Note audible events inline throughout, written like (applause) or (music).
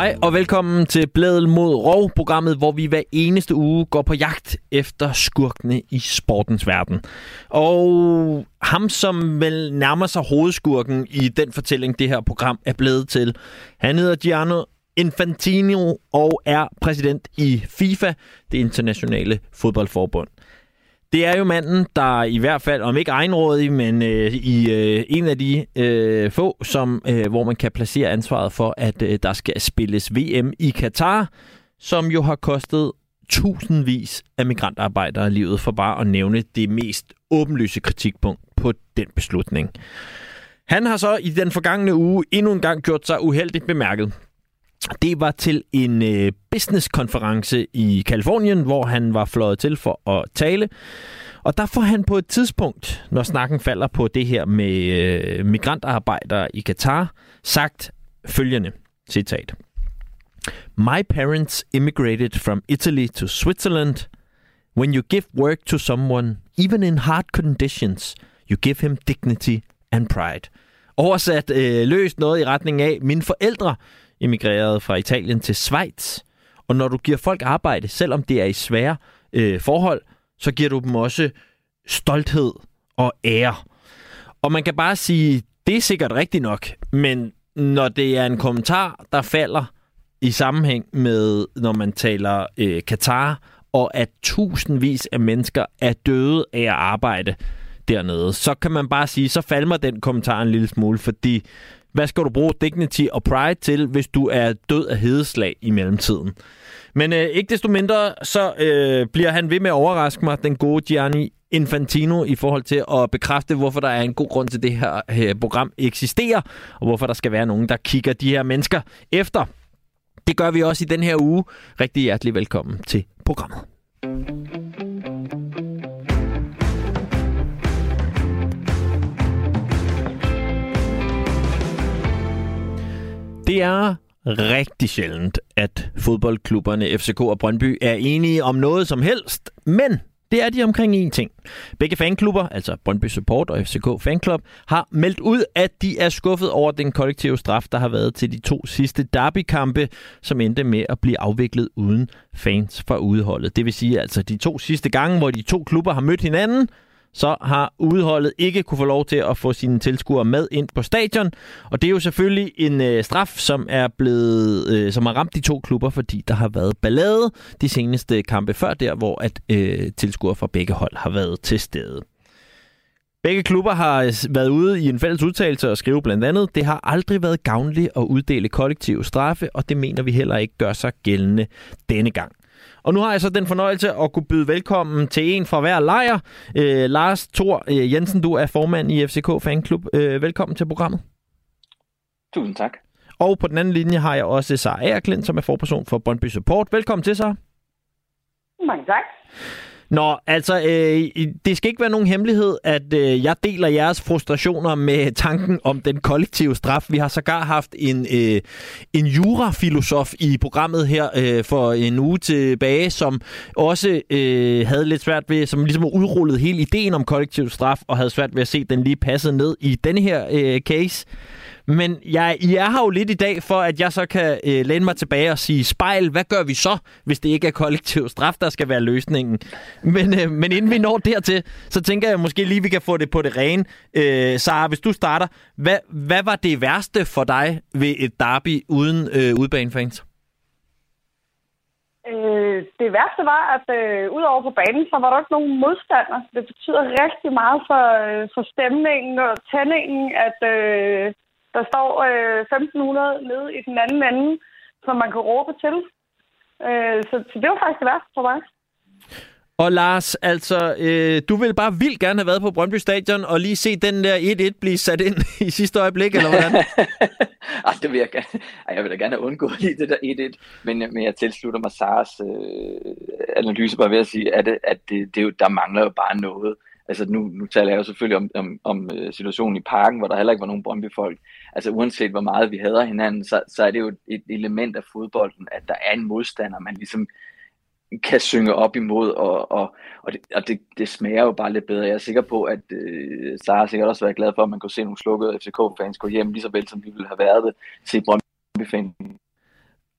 Hej og velkommen til Blædel mod Rov, programmet, hvor vi hver eneste uge går på jagt efter skurkene i sportens verden. Og ham, som vel nærmer sig hovedskurken i den fortælling, det her program er blevet til, han hedder Gianno Infantino og er præsident i FIFA, det internationale fodboldforbund. Det er jo manden, der i hvert fald, om ikke egenrådig, men øh, i øh, en af de øh, få, som, øh, hvor man kan placere ansvaret for, at øh, der skal spilles VM i Katar, som jo har kostet tusindvis af migrantarbejdere livet, for bare at nævne det mest åbenlyse kritikpunkt på den beslutning. Han har så i den forgangne uge endnu en gang gjort sig uheldigt bemærket. Det var til en øh, businesskonference i Kalifornien, hvor han var fløjet til for at tale. Og der får han på et tidspunkt, når snakken falder på det her med øh, migrantarbejdere i Katar, sagt følgende, citat. My parents immigrated from Italy to Switzerland. When you give work to someone, even in hard conditions, you give him dignity and pride. Oversat øh, løst noget i retning af, mine forældre emigreret fra Italien til Schweiz. Og når du giver folk arbejde, selvom det er i svære øh, forhold, så giver du dem også stolthed og ære. Og man kan bare sige, det er sikkert rigtigt nok, men når det er en kommentar, der falder i sammenhæng med, når man taler øh, Katar, og at tusindvis af mennesker er døde af at arbejde dernede, så kan man bare sige, så falmer den kommentar en lille smule, fordi hvad skal du bruge dignity og pride til, hvis du er død af hedeslag i mellemtiden? Men øh, ikke desto mindre, så øh, bliver han ved med at overraske mig, den gode Gianni Infantino, i forhold til at bekræfte, hvorfor der er en god grund til, det her øh, program eksisterer, og hvorfor der skal være nogen, der kigger de her mennesker efter. Det gør vi også i den her uge. Rigtig hjertelig velkommen til programmet. Det er rigtig sjældent, at fodboldklubberne FCK og Brøndby er enige om noget som helst, men det er de omkring én ting. Begge fanklubber, altså Brøndby Support og FCK Fanclub, har meldt ud, at de er skuffet over den kollektive straf, der har været til de to sidste derbykampe, som endte med at blive afviklet uden fans fra udholdet. Det vil sige altså de to sidste gange, hvor de to klubber har mødt hinanden, så har udholdet ikke kunne få lov til at få sine tilskuere med ind på stadion. Og det er jo selvfølgelig en øh, straf, som er blevet, øh, som har ramt de to klubber, fordi der har været ballade de seneste kampe før der, hvor at øh, tilskuere fra begge hold har været til stede. Begge klubber har øh, været ude i en fælles udtalelse og skrive blandt andet, det har aldrig været gavnligt at uddele kollektive straffe, og det mener vi heller ikke gør sig gældende denne gang. Og nu har jeg så den fornøjelse at kunne byde velkommen til en fra hver lejr. Øh, Lars Thor øh, Jensen, du er formand i FCK Fanklub. Øh, velkommen til programmet. Tusind tak. Og på den anden linje har jeg også Sara Aerklint, som er forperson for Brøndby Support. Velkommen til, Sara. Mange tak. Nå, altså, øh, det skal ikke være nogen hemmelighed, at øh, jeg deler jeres frustrationer med tanken om den kollektive straf. Vi har sågar haft en, øh, en jurafilosof i programmet her øh, for en uge tilbage, som også øh, havde lidt svært ved, som ligesom udrullet hele ideen om kollektiv straf, og havde svært ved at se den lige passet ned i denne her øh, case. Men jeg, I er her jo lidt i dag, for at jeg så kan øh, læne mig tilbage og sige, spejl, hvad gør vi så, hvis det ikke er kollektiv straf, der skal være løsningen? Men, øh, men inden vi når dertil, så tænker jeg måske lige, vi kan få det på det rene. Øh, Sara, hvis du starter, hvad, hvad var det værste for dig ved et derby uden øh, udbanefans? Øh, det værste var, at øh, udover på banen, så var der ikke nogen modstander. Det betyder rigtig meget for, øh, for stemningen og tændingen, at øh, der står øh, 1500 nede i den anden ende, som man kan råbe til. Øh, så, så det var faktisk det værste for mig. Og Lars, altså, øh, du vil bare vildt gerne have været på Brøndby Stadion og lige se den der 1-1 blive sat ind (laughs) i sidste øjeblik, eller hvordan? (laughs) Ej, det vil jeg gerne. Ej, jeg vil da gerne have undgået lige det der 1-1, men, men jeg tilslutter mig Saras øh, analyse bare ved at sige, at, det, at det, det jo, der mangler jo bare noget. Altså nu, nu taler jeg jo selvfølgelig om, om, om øh, situationen i parken, hvor der heller ikke var nogen Brøndby-folk. Altså uanset hvor meget vi hader hinanden, så, så er det jo et element af fodbolden, at der er en modstander, man ligesom kan synge op imod, og, og, og, det, og det, det smager jo bare lidt bedre. Jeg er sikker på, at øh, Sara sikkert også været glad for, at man kunne se nogle slukkede FCK-fans gå hjem, lige så vel som vi ville have været det til Brøndby-fans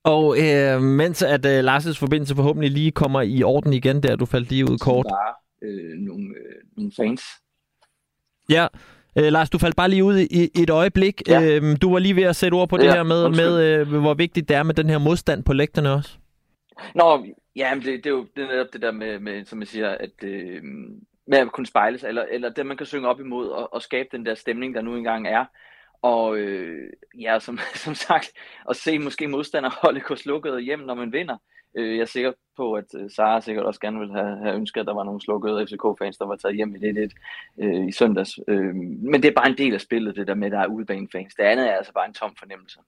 Og øh, mens at øh, Lars' forbindelse forhåbentlig lige kommer i orden igen, der du faldt lige ud kort. Bare øh, nogle, øh, nogle fans. Ja, øh, Lars, du faldt bare lige ud i, i et øjeblik. Ja. Øh, du var lige ved at sætte ord på Ja, det her med, undskyld. med øh, hvor vigtigt det er med den her modstand på lægterne også. Nå, ja, men det, det er jo det er netop det der med, med som jeg siger, at øh, med at kunne spejle sig, eller, eller det, man kan synge op imod, og, og skabe den der stemning, der nu engang er. Og øh, ja, som, (laughs) som sagt, at se måske modstanderholdet gå slukket hjem, når man vinder. Øh, jeg er sikker på, at øh, Sara sikkert også gerne ville have, have ønsket, at der var nogle slukkede FCK-fans, der var taget hjem i det lidt øh, i søndags. Øh, men det er bare en del af spillet, det der med, at der er udbanefans. Det andet er altså bare en tom fornemmelse.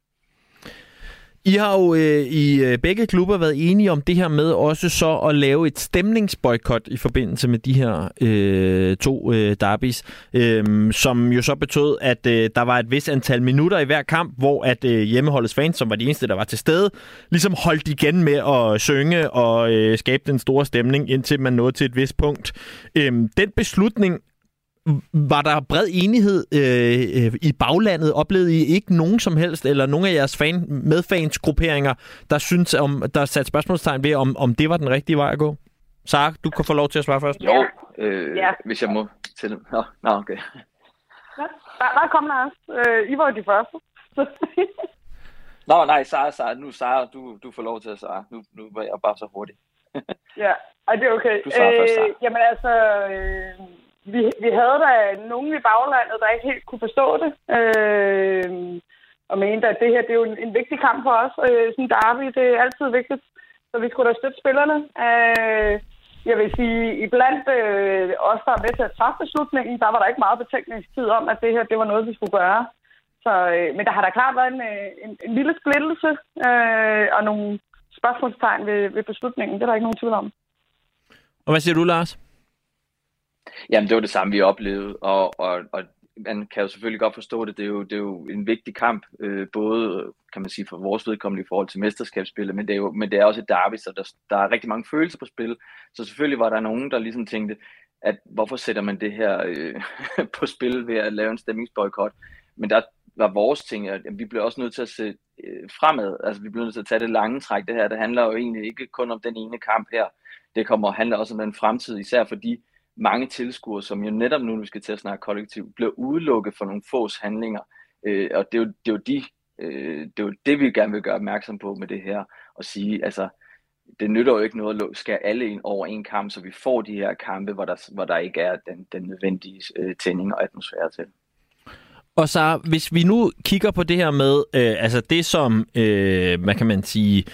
I har jo øh, i øh, begge klubber været enige om det her med også så at lave et stemningsboykot i forbindelse med de her øh, to øh, derbis, øh, som jo så betød, at øh, der var et vis antal minutter i hver kamp, hvor at øh, hjemmeholdets fans, som var de eneste, der var til stede, ligesom holdt igen med at synge og øh, skabe den store stemning, indtil man nåede til et vist punkt. Øh, den beslutning var der bred enighed øh, øh, i baglandet? Oplevede I ikke nogen som helst, eller nogen af jeres fan, medfansgrupperinger, der synes om, der satte spørgsmålstegn ved, om, om det var den rigtige vej at gå? Sara, du kan få lov til at svare først. Jo, øh, Ja. hvis jeg må til Nå, nå okay. Ja, der, der kom Lars. Øh, I var jo de første. (laughs) Nå, nej, Sara, Sara, nu Sara, du, du får lov til at svare. Nu, nu var jeg bare så hurtig. ja, og det er okay. Du svarer først, Sara. jamen altså, øh, vi, vi havde da nogen i baglandet, der ikke helt kunne forstå det. Øh, og mente, at det her det er jo en, en vigtig kamp for os. Øh, sådan derby, det er altid vigtigt. Så vi skulle da støtte spillerne. Øh, jeg vil sige, iblandt øh, os, der er med til at træffe beslutningen, der var der ikke meget betænkningstid om, at det her det var noget, vi skulle gøre. Så, øh, men der har da klart været en, øh, en, en lille splittelse øh, og nogle spørgsmålstegn ved, ved beslutningen. Det er der ikke nogen tvivl om. Og hvad siger du, Lars? Jamen, det var det samme, vi oplevede, og, og, og man kan jo selvfølgelig godt forstå det. Det er jo, det er jo en vigtig kamp, øh, både kan man sige for vores vedkommende i forhold til mesterskabsspillet, men det er jo men det er også et derby, så der, der er rigtig mange følelser på spil. Så selvfølgelig var der nogen, der ligesom tænkte, at hvorfor sætter man det her øh, (laughs) på spil ved at lave en stemningsboykot? Men der var vores ting, at vi blev også nødt til at se øh, fremad. Altså vi blev nødt til at tage det lange træk. Det her, det handler jo egentlig ikke kun om den ene kamp her. Det kommer handler også om den fremtid, især fordi mange tilskuere, som jo netop nu, når vi skal til at snakke kollektivt, bliver udelukket for nogle fås handlinger. Øh, og det er, jo, det, er jo de, øh, det er jo det, vi gerne vil gøre opmærksom på med det her, og sige, altså, det nytter jo ikke noget at skære alle ind over en kamp, så vi får de her kampe, hvor der, hvor der ikke er den, den nødvendige øh, tænding og atmosfære til. Og så hvis vi nu kigger på det her med, øh, altså det som, øh, hvad kan man sige,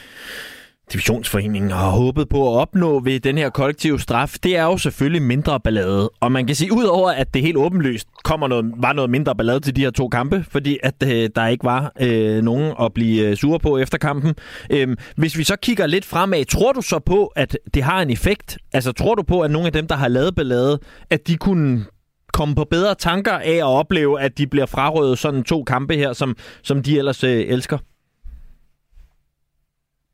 Divisionsforeningen har håbet på at opnå ved den her kollektive straf, det er jo selvfølgelig mindre ballade. Og man kan sige, udover at det helt åbenlyst kommer noget, var noget mindre ballade til de her to kampe, fordi at øh, der ikke var øh, nogen at blive øh, sure på efter kampen. Øh, hvis vi så kigger lidt fremad, tror du så på, at det har en effekt? Altså tror du på, at nogle af dem, der har lavet ballade, at de kunne komme på bedre tanker af at opleve, at de bliver frarøvet sådan to kampe her, som, som de ellers øh, elsker?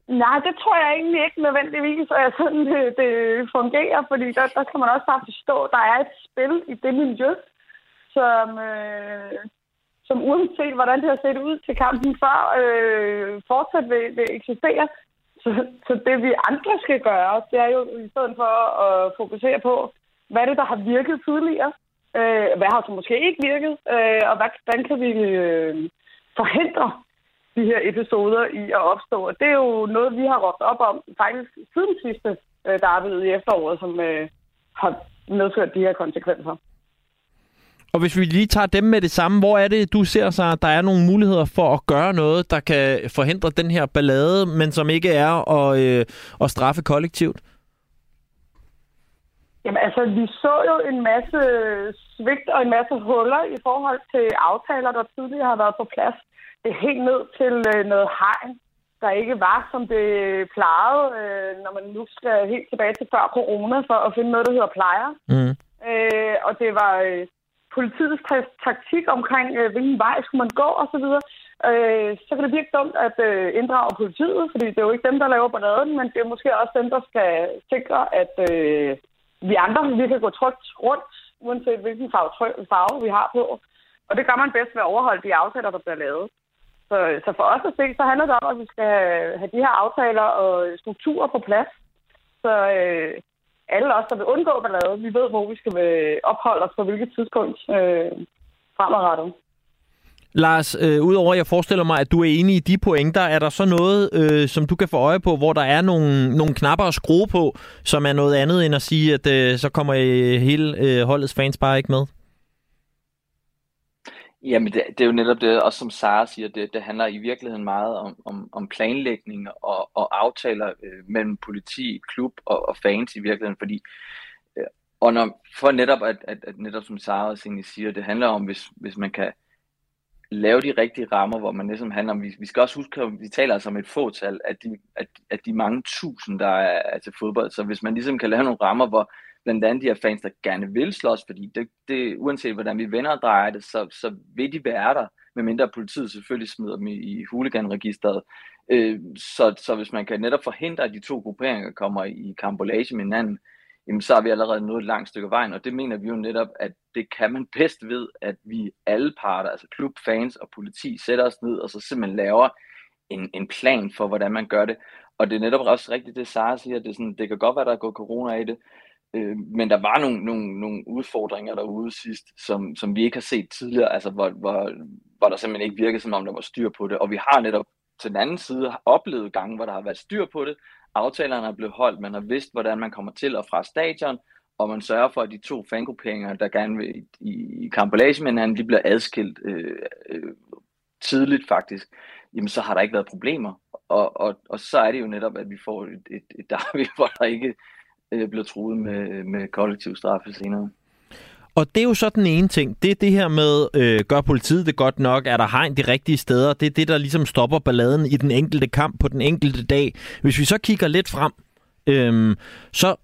Nej, det tror jeg egentlig ikke nødvendigvis, at sådan det, det fungerer, fordi der, der skal man også bare forstå, at der er et spil i det miljø, som, øh, som uanset hvordan det har set ud til kampen før, øh, fortsat vil, vil eksistere. Så, så det vi andre skal gøre, det er jo i stedet for at fokusere på, hvad er det, der har virket tidligere, øh, hvad har så måske ikke virket, øh, og hvad, hvordan kan vi øh, forhindre de her episoder i at opstå. Og det er jo noget, vi har råbt op om faktisk siden sidste øh, derby i efteråret, som øh, har medført de her konsekvenser. Og hvis vi lige tager dem med det samme, hvor er det, du ser sig, at der er nogle muligheder for at gøre noget, der kan forhindre den her ballade, men som ikke er at, øh, at straffe kollektivt? Jamen altså, vi så jo en masse svigt og en masse huller i forhold til aftaler, der tidligere har været på plads. Det helt ned til øh, noget hegn, der ikke var, som det plejede, øh, når man nu skal helt tilbage til før corona, for at finde noget, der hedder plejer. Mm. Øh, og det var øh, politiets ta- taktik omkring, øh, hvilken vej skulle man gå osv. Øh, så kan det virke dumt at øh, inddrage politiet, fordi det er jo ikke dem, der laver balladen, men det er måske også dem, der skal sikre, at øh, vi andre vi kan gå trygt rundt, uanset hvilken farve, farve vi har på. Og det gør man bedst ved at overholde de aftaler, der bliver lavet. Så, så for os at se, så handler det om, at vi skal have de her aftaler og strukturer på plads. Så øh, alle os, der vil undgå ballade, vi ved, hvor vi skal opholde os på hvilket tidspunkt øh, fremadrettet. Lars, øh, udover at jeg forestiller mig, at du er enig i de pointer, er der så noget, øh, som du kan få øje på, hvor der er nogle, nogle knapper at skrue på, som er noget andet end at sige, at øh, så kommer øh, hele øh, holdets fans bare ikke med? Jamen, det, det er jo netop det, også som Sara siger, det, det handler i virkeligheden meget om, om, om planlægning og, og aftaler øh, mellem politi, klub og, og fans i virkeligheden, fordi øh, og når, for netop, at, at, at netop som Sara også siger, det handler om, hvis, hvis man kan lave de rigtige rammer, hvor man ligesom handler om, vi, vi skal også huske, at vi taler altså om et fåtal at de, at, at de mange tusind, der er, er til fodbold, så hvis man ligesom kan lave nogle rammer, hvor blandt andet de her fans, der gerne vil slås, fordi det, det, uanset hvordan vi vender og drejer det, så, så vil de være der, medmindre politiet selvfølgelig smider dem i, i huliganregisteret. Øh, så, så hvis man kan netop forhindre, at de to grupperinger kommer i kambolage med hinanden, jamen så har vi allerede nået et langt stykke vejen, og det mener vi jo netop, at det kan man bedst ved, at vi alle parter, altså klub, fans og politi, sætter os ned og så simpelthen laver en, en plan for, hvordan man gør det. Og det er netop også rigtigt, det Sara siger, det, er sådan, det kan godt være, der er gået corona i det, øh, men der var nogle, nogle, nogle udfordringer derude sidst, som, som vi ikke har set tidligere, altså hvor, hvor, hvor der simpelthen ikke virkede, som om der var styr på det. Og vi har netop til den anden side oplevet gange, hvor der har været styr på det, aftalerne er blevet holdt, man har vidst, hvordan man kommer til og fra stadion, og man sørger for, at de to fangrupperinger, der gerne vil i, i kampolage med hinanden, de bliver adskilt øh, øh, tidligt faktisk, jamen så har der ikke været problemer. Og, og, og så er det jo netop, at vi får et, et, et derby, (laughs) hvor der ikke øh, bliver truet med, øh, med kollektiv straffe senere. Og det er jo så den ene ting. Det er det her med, øh, gør politiet det godt nok? Er der hegn de rigtige steder? Det er det, der ligesom stopper balladen i den enkelte kamp på den enkelte dag. Hvis vi så kigger lidt frem, øh, så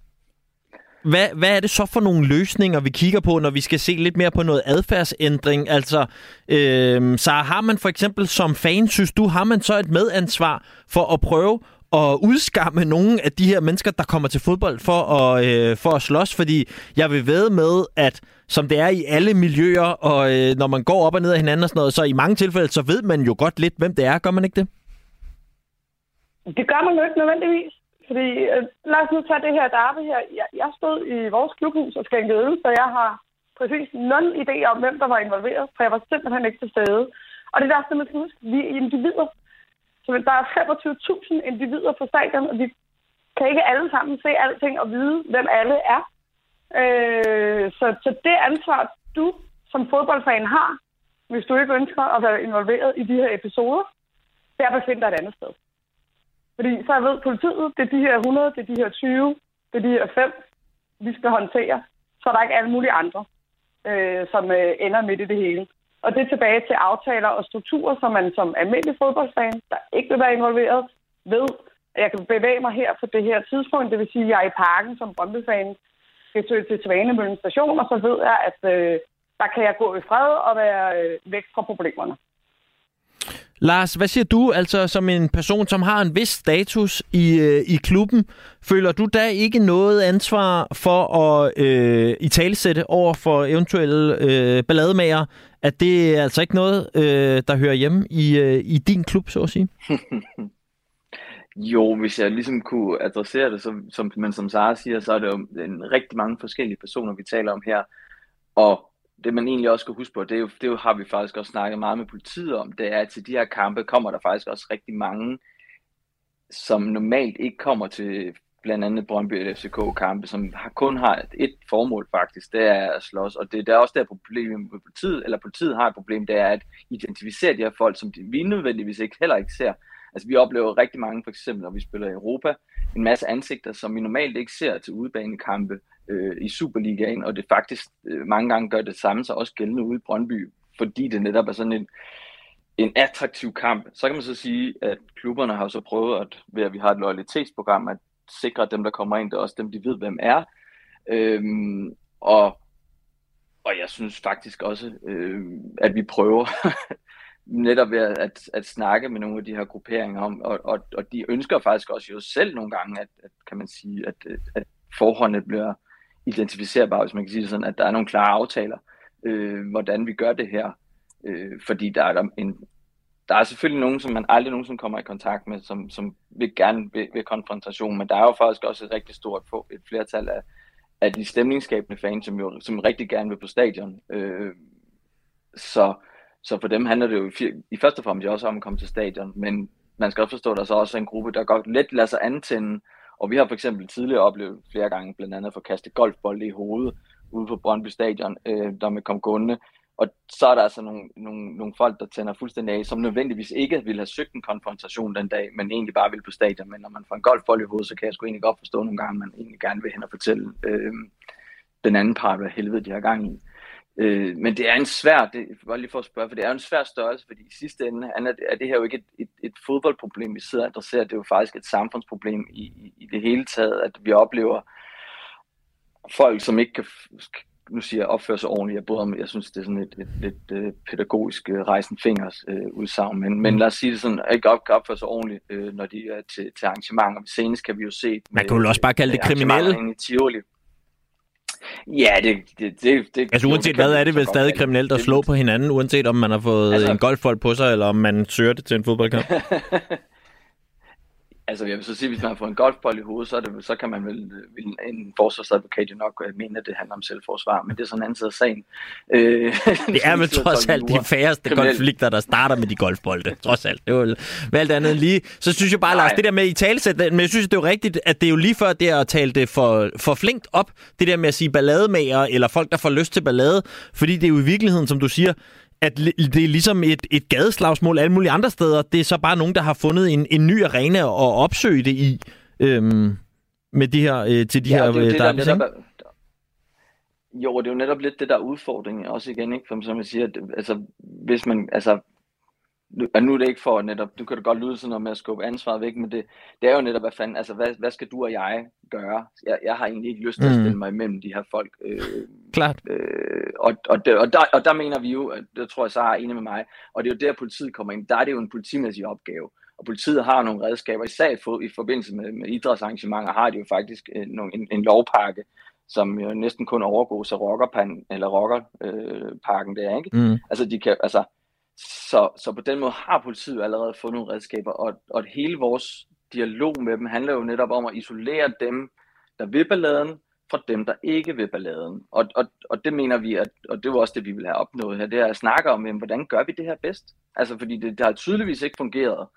hvad, hvad er det så for nogle løsninger, vi kigger på, når vi skal se lidt mere på noget adfærdsændring? Altså, øh, så har man for eksempel som fan, synes du, har man så et medansvar for at prøve at udskamme nogle af de her mennesker, der kommer til fodbold for at, øh, for at slås, fordi jeg vil ved med, at som det er i alle miljøer, og øh, når man går op og ned af hinanden og sådan noget, så i mange tilfælde, så ved man jo godt lidt, hvem det er. Gør man ikke det? Det gør man jo ikke nødvendigvis. Fordi, øh, lad os nu tage det her derby her. Jeg, jeg stod i vores klubhus og skænkede øl, så jeg har præcis nul idé om, hvem der var involveret, for jeg var simpelthen ikke til stede. Og det er der simpelthen huske, vi er individer. Så der er 25.000 individer på stadion, og vi kan ikke alle sammen se alting og vide, hvem alle er. Øh, så, så det ansvar, du som fodboldfan har, hvis du ikke ønsker at være involveret i de her episoder, det er at befinde dig et andet sted. Fordi så jeg ved politiet, det er de her 100, det er de her 20, det er de her 5, vi skal håndtere. Så er der ikke alle mulige andre, øh, som øh, ender midt i det hele. Og det er tilbage til aftaler og strukturer, som man som almindelig fodboldfan, der ikke vil være involveret, ved, at jeg kan bevæge mig her på det her tidspunkt. Det vil sige, at jeg er i parken som Brøndby-fan, skal søge til Svanemøllen station, og så ved jeg, at øh, der kan jeg gå i fred og være øh, væk fra problemerne. Lars, hvad siger du, altså som en person, som har en vis status i, øh, i klubben, føler du da ikke noget ansvar for at øh, i talesætte over for eventuelle øh, ballademager, at det er altså ikke noget, øh, der hører hjemme i, øh, i din klub, så at sige? (laughs) jo, hvis jeg ligesom kunne adressere det, så, som, men som Sara siger, så er det jo en rigtig mange forskellige personer, vi taler om her, og det man egentlig også skal huske på, det, er jo, det har vi faktisk også snakket meget med politiet om, det er, at til de her kampe kommer der faktisk også rigtig mange, som normalt ikke kommer til blandt andet Brøndby og FCK-kampe, som har, kun har et et formål faktisk, det er at slås, og det, der er også der problemet med politiet, eller politiet har et problem, det er at identificere de her folk, som de, vi nødvendigvis ikke, heller ikke ser. Altså vi oplever rigtig mange, for eksempel når vi spiller i Europa, en masse ansigter, som vi normalt ikke ser til udebanekampe, øh, i Superligaen, og det faktisk øh, mange gange gør det samme så også gældende ude i Brøndby, fordi det netop er sådan en, en attraktiv kamp. Så kan man så sige, at klubberne har så prøvet, at ved at vi har et loyalitetsprogram, at sikre, at dem, der kommer ind, det er også dem, de ved, hvem er. Øhm, og, og jeg synes faktisk også, øh, at vi prøver (laughs) netop ved at, at, at snakke med nogle af de her grupperinger om, og, og, og de ønsker faktisk også jo selv nogle gange, at, at kan man sige, at, at forholdene bliver identificerbare, hvis man kan sige sådan, at der er nogle klare aftaler, øh, hvordan vi gør det her. Øh, fordi der er, der, en, der er selvfølgelig nogen, som man aldrig nogensinde kommer i kontakt med, som, som vil gerne vil, ved konfrontation, men der er jo faktisk også et rigtig stort et flertal af, af de stemningsskabende fans, som jo som rigtig gerne vil på stadion. Øh, så, så for dem handler det jo i, i første og fremmest også om at komme til stadion, men man skal også forstå, at der så også er en gruppe, der godt let lader sig antænde, og vi har for eksempel tidligere oplevet flere gange, blandt andet at få kastet golfbold i hovedet ude på Brøndby Stadion, øh, der med kom gående, og så er der altså nogle, nogle, nogle folk, der tænder fuldstændig af, som nødvendigvis ikke ville have søgt en konfrontation den dag, men egentlig bare ville på stadion. Men når man får en golfbold i hovedet, så kan jeg sgu egentlig godt forstå nogle gange, at man egentlig gerne vil hen og fortælle øh, den anden part, hvad helvede de har gang i. Øh, men det er en svær, det var lige for at spørge, for det er en svær størrelse, fordi i sidste ende er, er det her jo ikke et, et, et fodboldproblem, vi sidder og adresserer, det er jo faktisk et samfundsproblem i, i, i det hele taget, at vi oplever folk, som ikke kan, nu siger jeg opføre sig ordentligt, jeg, om, jeg synes, det er sådan et, et, et, et øh, pædagogisk uh, rejsen fingers uh, udsagn, men, men lad os sige det sådan, ikke op, opføre sig ordentligt, uh, når de er til, til arrangementer. Senest kan vi jo se... Man kan jo også bare kalde det kriminelle. I Tivoli. Ja, det, det, det, det Altså uanset hvad er det vel stadig kriminelt at slå på hinanden, uanset om man har fået altså, en golfbold på sig, eller om man søger det til en fodboldkamp? (laughs) Altså, jeg vil så sige, hvis man har fået en golfbold i hovedet, så, er det, så kan man vel, vil en forsvarsadvokat jo nok øh, mene, at det handler om selvforsvar, men det er sådan en anden side af sagen. Øh, det er (laughs) vel trods alt de færreste konflikter, der starter med de golfbolde, trods alt. Det er jo alt andet lige. Så synes jeg bare, Nej. Lars, det der med i talesæt, men jeg synes, det er jo rigtigt, at det er jo lige før det at tale det for, for flinkt op, det der med at sige ballademager, eller folk, der får lyst til ballade, fordi det er jo i virkeligheden, som du siger, at det er ligesom et, et gadeslagsmål alle mulige andre steder. Det er så bare nogen, der har fundet en, en ny arena at opsøge det i. Øhm, med de her, øh, til de ja, her det, det, der, der, der, jo, det er jo netop lidt det der udfordring også igen, ikke? Som, som jeg siger, at, altså, hvis man, altså, nu, nu er det ikke for netop, du kan det godt lyde sådan noget med at skubbe ansvaret væk, men det, det er jo netop, hvad fanden, altså hvad, hvad skal du og jeg gøre? Jeg, jeg har egentlig ikke lyst til at mm. stille mig imellem de her folk. Øh, Klart. Øh, og, og, der, og, der, og der mener vi jo, at det tror jeg så er enig med mig, og det er jo der politiet kommer ind, der er det jo en politimæssig opgave. Og politiet har nogle redskaber, især i, i forbindelse med, med idrætsarrangementer, har de jo faktisk øh, nogle, en, en lovpakke, som jo næsten kun overgås af rockerpan, eller rockerparken øh, der, ikke? Mm. Altså, de kan, altså, så, så på den måde har politiet allerede fået nogle redskaber, og, og hele vores dialog med dem handler jo netop om at isolere dem, der vil balladen, fra dem, der ikke vil balladen. Og, og, og det mener vi, at, og det var også det, vi vil have opnået her, det er at snakke om, jamen, hvordan gør vi det her bedst? Altså, fordi det, det har tydeligvis ikke fungeret,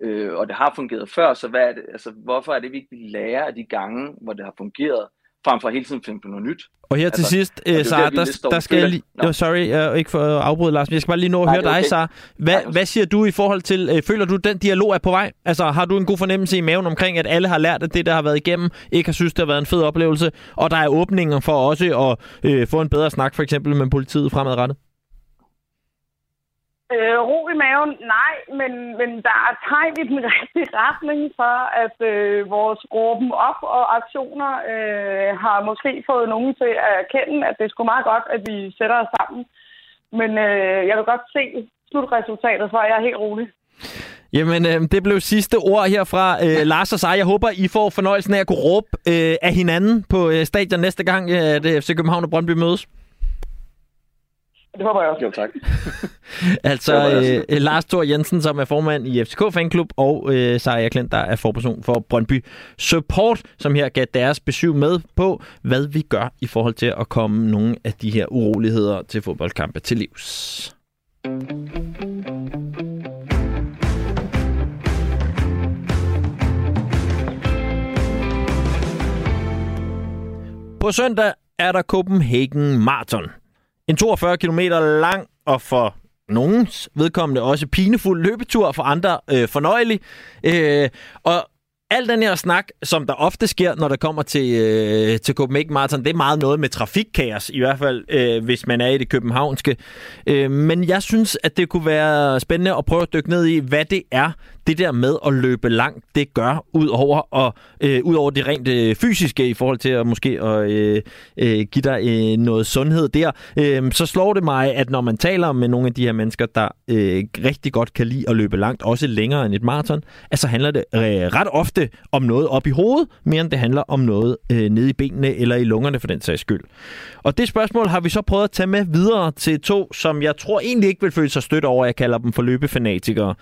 øh, og det har fungeret før, så hvad er det, altså, hvorfor er det, vi ikke lære af de gange, hvor det har fungeret, frem for hele tiden finde på noget nyt. Og her til altså, sidst, uh, Sara, der, der, der skal jeg lige... No. sorry, jeg ikke for at afbryde, Lars, men jeg skal bare lige nå at høre dig, okay. Sara. Hvad, Nej, hvad siger du i forhold til... Uh, føler du, den dialog er på vej? Altså, har du en god fornemmelse i maven omkring, at alle har lært af det, der har været igennem, ikke har synes, det har været en fed oplevelse, og der er åbninger for også at uh, få en bedre snak, for eksempel med politiet fremadrettet? Øh, ro i maven, nej, men, men der er tegn i den (laughs) rigtige retning for, at øh, vores gruppen op og aktioner øh, har måske fået nogen til at erkende, at det er sgu meget godt, at vi sætter os sammen. Men øh, jeg vil godt se slutresultatet, så er jeg helt rolig. Jamen, øh, det blev sidste ord herfra øh, (laughs) Lars og sig. Jeg håber, I får fornøjelsen af at kunne råbe øh, af hinanden på øh, stadion næste gang, øh, at FC København og Brøndby mødes. Det håber jeg også. Jo, tak. (laughs) altså, øh, Lars Thor Jensen, som er formand i FCK Fanklub, og øh, Sarah Klint, der er forperson for Brøndby Support, som her gav deres besøg med på, hvad vi gør i forhold til at komme nogle af de her uroligheder til fodboldkampe til livs. På søndag er der Copenhagen Marathon. En 42 km lang og for nogens vedkommende også pinefuld løbetur, for andre øh, fornøjelig. Øh, og al den her snak, som der ofte sker, når der kommer til, øh, til Copenhagen Marathon, det er meget noget med trafikkaos, i hvert fald øh, hvis man er i det københavnske. Øh, men jeg synes, at det kunne være spændende at prøve at dykke ned i, hvad det er, det der med at løbe langt, det gør, ud over, og, øh, ud over det rent øh, fysiske i forhold til at måske at, øh, øh, give dig øh, noget sundhed der, øh, så slår det mig, at når man taler med nogle af de her mennesker, der øh, rigtig godt kan lide at løbe langt, også længere end et maraton, altså handler det øh, ret ofte ofte om noget op i hovedet, mere end det handler om noget øh, nede i benene eller i lungerne for den sags skyld. Og det spørgsmål har vi så prøvet at tage med videre til to, som jeg tror egentlig ikke vil føle sig stødt over, at jeg kalder dem for løbefanatikere.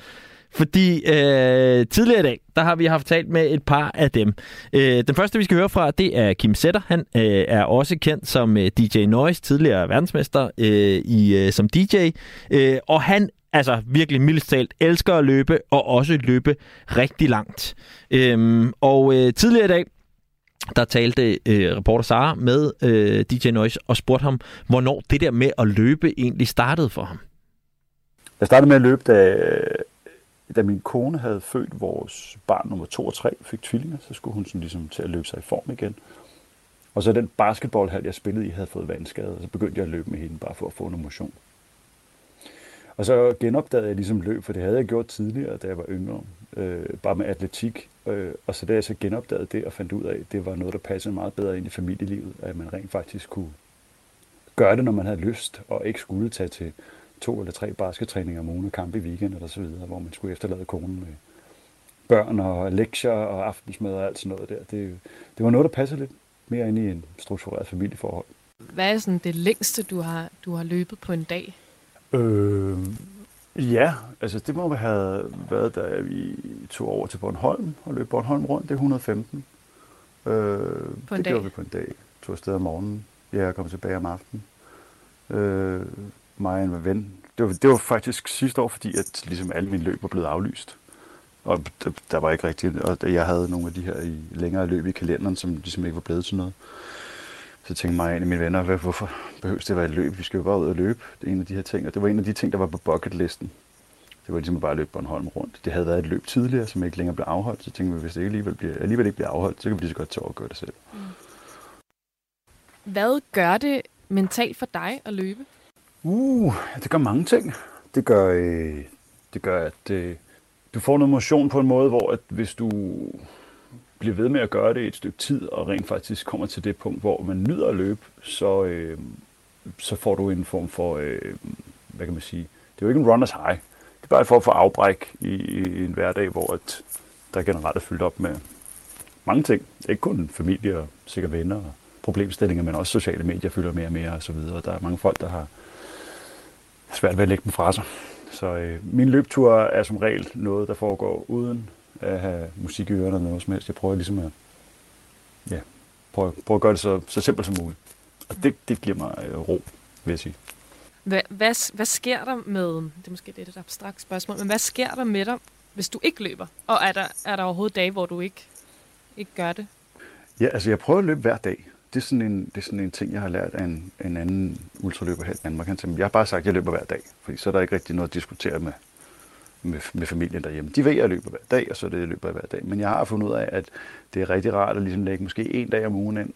Fordi øh, tidligere i dag, der har vi haft talt med et par af dem. Øh, den første, vi skal høre fra, det er Kim Setter. Han øh, er også kendt som øh, DJ Noise, tidligere verdensmester øh, i øh, som DJ. Øh, og han altså virkelig mildest talt elsker at løbe, og også løbe rigtig langt. Øhm, og øh, tidligere i dag, der talte øh, reporter Sara med øh, DJ Noise og spurgte ham, hvornår det der med at løbe egentlig startede for ham. Jeg startede med at løbe, da, da min kone havde født vores barn nummer 2 og 3, fik tvillinger, så skulle hun sådan ligesom til at løbe sig i form igen. Og så den basketballhal, jeg spillede i, havde fået vandskade, og så begyndte jeg at løbe med hende, bare for at få noget motion. Og så genopdagede jeg ligesom løb, for det havde jeg gjort tidligere, da jeg var yngre, øh, bare med atletik. Øh, og så da jeg så genopdagede det og fandt ud af, at det var noget, der passede meget bedre ind i familielivet, at man rent faktisk kunne gøre det, når man havde lyst, og ikke skulle tage til to eller tre basketræninger om ugen og kampe i weekend eller så videre, hvor man skulle efterlade konen med børn og lektier og aftensmad og alt sådan noget der. Det, det var noget, der passede lidt mere ind i en struktureret familieforhold. Hvad er sådan det længste, du har, du har løbet på en dag? Øh, ja, altså det må have været, da vi tog over til Bornholm og løb Bornholm rundt. Det er 115. Øh, på det dag? gjorde vi på en dag. Tog afsted om morgenen. Jeg kom tilbage om aftenen. Øh, mig og en ven. Det var, det var faktisk sidste år, fordi at ligesom alle mine løb var blevet aflyst. Og der, der var ikke rigtigt, og jeg havde nogle af de her i længere løb i kalenderen, som ligesom ikke var blevet til noget. Så tænkte mig en af mine venner, hvorfor behøves det at være et løb? Vi skal jo bare ud og løbe. Det er en af de her ting, og det var en af de ting, der var på bucketlisten. Det var ligesom bare at løbe Bornholm rundt. Det havde været et løb tidligere, som ikke længere blev afholdt. Så tænkte vi, hvis det alligevel, bliver, alligevel ikke bliver afholdt, så kan vi lige så godt tage over og gøre det selv. Mm. Hvad gør det mentalt for dig at løbe? Uh, det gør mange ting. Det gør, øh, det gør at øh, du får noget motion på en måde, hvor at hvis du bliver ved med at gøre det et stykke tid, og rent faktisk kommer til det punkt, hvor man nyder at løbe, så, øh, så får du en form for, øh, hvad kan man sige, det er jo ikke en runners high. Det er bare for at for afbræk i, i en hverdag, hvor at der generelt er fyldt op med mange ting. Ikke kun familie og sikkert venner og problemstillinger, men også sociale medier fylder mere og mere og så videre. Der er mange folk, der har svært ved at lægge dem fra sig. Så øh, min løbetur er som regel noget, der foregår uden at have musik i ørerne eller noget som helst. Jeg prøver ligesom at, ja, prøve, prøve at gøre det så, så simpelt som muligt. Og det, det giver mig øh, ro, vil jeg sige. Hvad, hvad, hvad sker der med, det er måske lidt et abstrakt spørgsmål, men hvad sker der med dig, hvis du ikke løber? Og er der, er der overhovedet dage, hvor du ikke, ikke gør det? Ja, altså jeg prøver at løbe hver dag. Det er sådan en, det er sådan en ting, jeg har lært af en, en anden ultraløber her i Danmark. Han siger, jeg har bare sagt, at jeg løber hver dag, fordi så er der ikke rigtig noget at diskutere med, med, med familien derhjemme. De ved, at jeg løber hver dag, og så er det, jeg løber hver dag. Men jeg har fundet ud af, at det er rigtig rart at ligesom lægge måske en dag om ugen ind,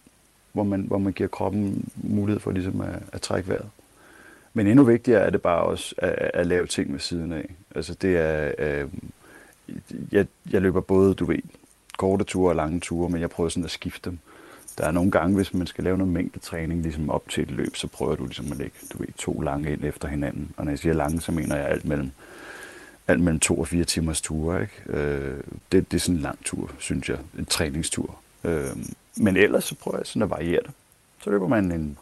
hvor man, hvor man giver kroppen mulighed for ligesom at, at trække vejret. Men endnu vigtigere er det bare også at, at lave ting ved siden af. Altså det er, øh, jeg, jeg løber både, du ved, korte ture og lange ture, men jeg prøver sådan at skifte dem. Der er nogle gange, hvis man skal lave noget mængdetræning ligesom op til et løb, så prøver du ligesom at lægge du ved, to lange ind efter hinanden. Og når jeg siger lange, så mener jeg alt mellem, alt mellem to og fire timers ture. Ikke? Øh, det, det er sådan en lang tur, synes jeg. En træningstur. Øh, men ellers så prøver jeg sådan at variere det. Så løber man en